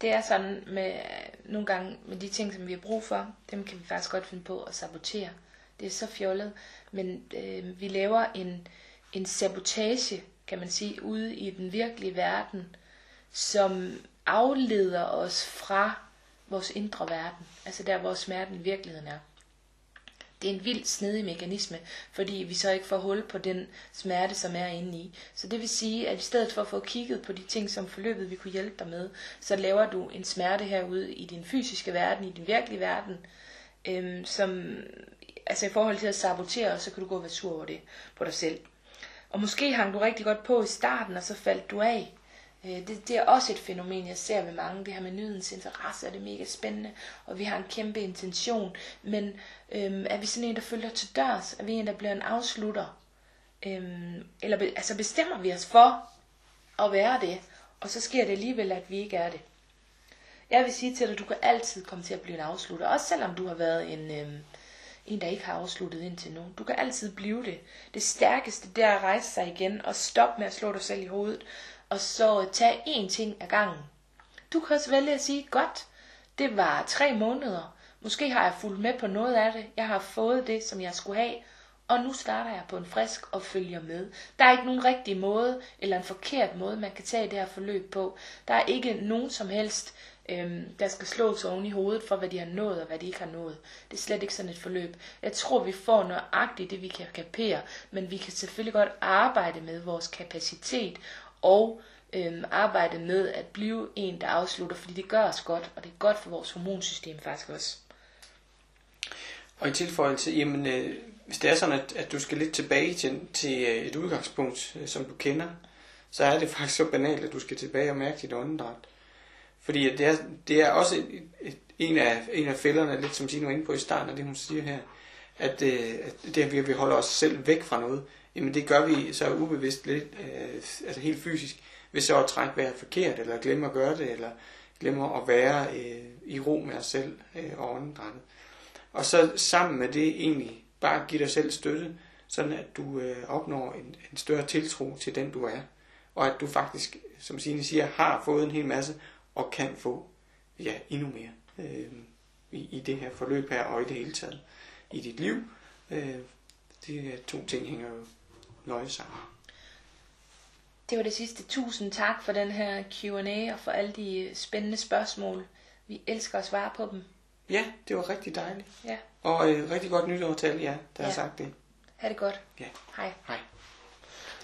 det er sådan med øh, nogle gange med de ting, som vi har brug for, dem kan vi faktisk godt finde på at sabotere. Det er så fjollet, men øh, vi laver en, en sabotage, kan man sige, ude i den virkelige verden, som afleder os fra vores indre verden, altså der, hvor smerten i virkeligheden er. Det er en vild snedig mekanisme, fordi vi så ikke får hul på den smerte, som er inde i. Så det vil sige, at i stedet for at få kigget på de ting, som forløbet vi kunne hjælpe dig med, så laver du en smerte herude i din fysiske verden, i din virkelige verden, øhm, som altså i forhold til at sabotere, så kan du gå og være sur over det på dig selv. Og måske hang du rigtig godt på i starten, og så faldt du af. Øh, det, det er også et fænomen, jeg ser ved mange. Det her med nydens interesse, og det er mega spændende, og vi har en kæmpe intention. Men øhm, er vi sådan en, der følger til dørs? Er vi en, der bliver en afslutter? Øhm, eller be, altså bestemmer vi os for at være det, og så sker det alligevel, at vi ikke er det. Jeg vil sige til dig, at du kan altid komme til at blive en afslutter, også selvom du har været en, øhm, en der ikke har afsluttet indtil nu. Du kan altid blive det. Det stærkeste, det er at rejse sig igen og stoppe med at slå dig selv i hovedet, og så tage én ting ad gangen. Du kan også vælge at sige, godt, det var tre måneder. Måske har jeg fulgt med på noget af det. Jeg har fået det, som jeg skulle have. Og nu starter jeg på en frisk og følger med. Der er ikke nogen rigtig måde, eller en forkert måde, man kan tage det her forløb på. Der er ikke nogen som helst, øhm, der skal slås oven i hovedet for, hvad de har nået og hvad de ikke har nået. Det er slet ikke sådan et forløb. Jeg tror, vi får nøjagtigt det, vi kan kapere, men vi kan selvfølgelig godt arbejde med vores kapacitet og øhm, arbejde med at blive en, der afslutter, fordi det gør os godt, og det er godt for vores hormonsystem faktisk også. Og i tilføjelse, jamen, øh, hvis det er sådan, at, at du skal lidt tilbage til, til øh, et udgangspunkt, øh, som du kender, så er det faktisk så banalt, at du skal tilbage og mærke dit åndedræt. Fordi at det, er, det er også et, et, en, af, en af fælderne, lidt som Tine var inde på i starten af det, hun siger her, at, øh, at det at vi holder os selv væk fra noget, jamen det gør vi så ubevidst lidt, øh, altså helt fysisk, hvis så at trække vejret forkert, eller glemme at gøre det, eller glemme at være øh, i ro med os selv øh, og åndedrættet. Og så sammen med det egentlig bare give dig selv støtte, sådan at du øh, opnår en, en større tiltro til den du er. Og at du faktisk, som Signe siger, har fået en hel masse, og kan få ja, endnu mere øh, i, i det her forløb her, og i det hele taget i dit liv. Øh, de to ting hænger jo nøje sammen. Det var det sidste. Tusind tak for den her Q&A og for alle de spændende spørgsmål. Vi elsker at svare på dem. Ja, det var rigtig dejligt. Ja. Og øh, rigtig godt nytår til alle jer, der Ja. har sagt det. Ha' det godt. Ja. Hej. Hej.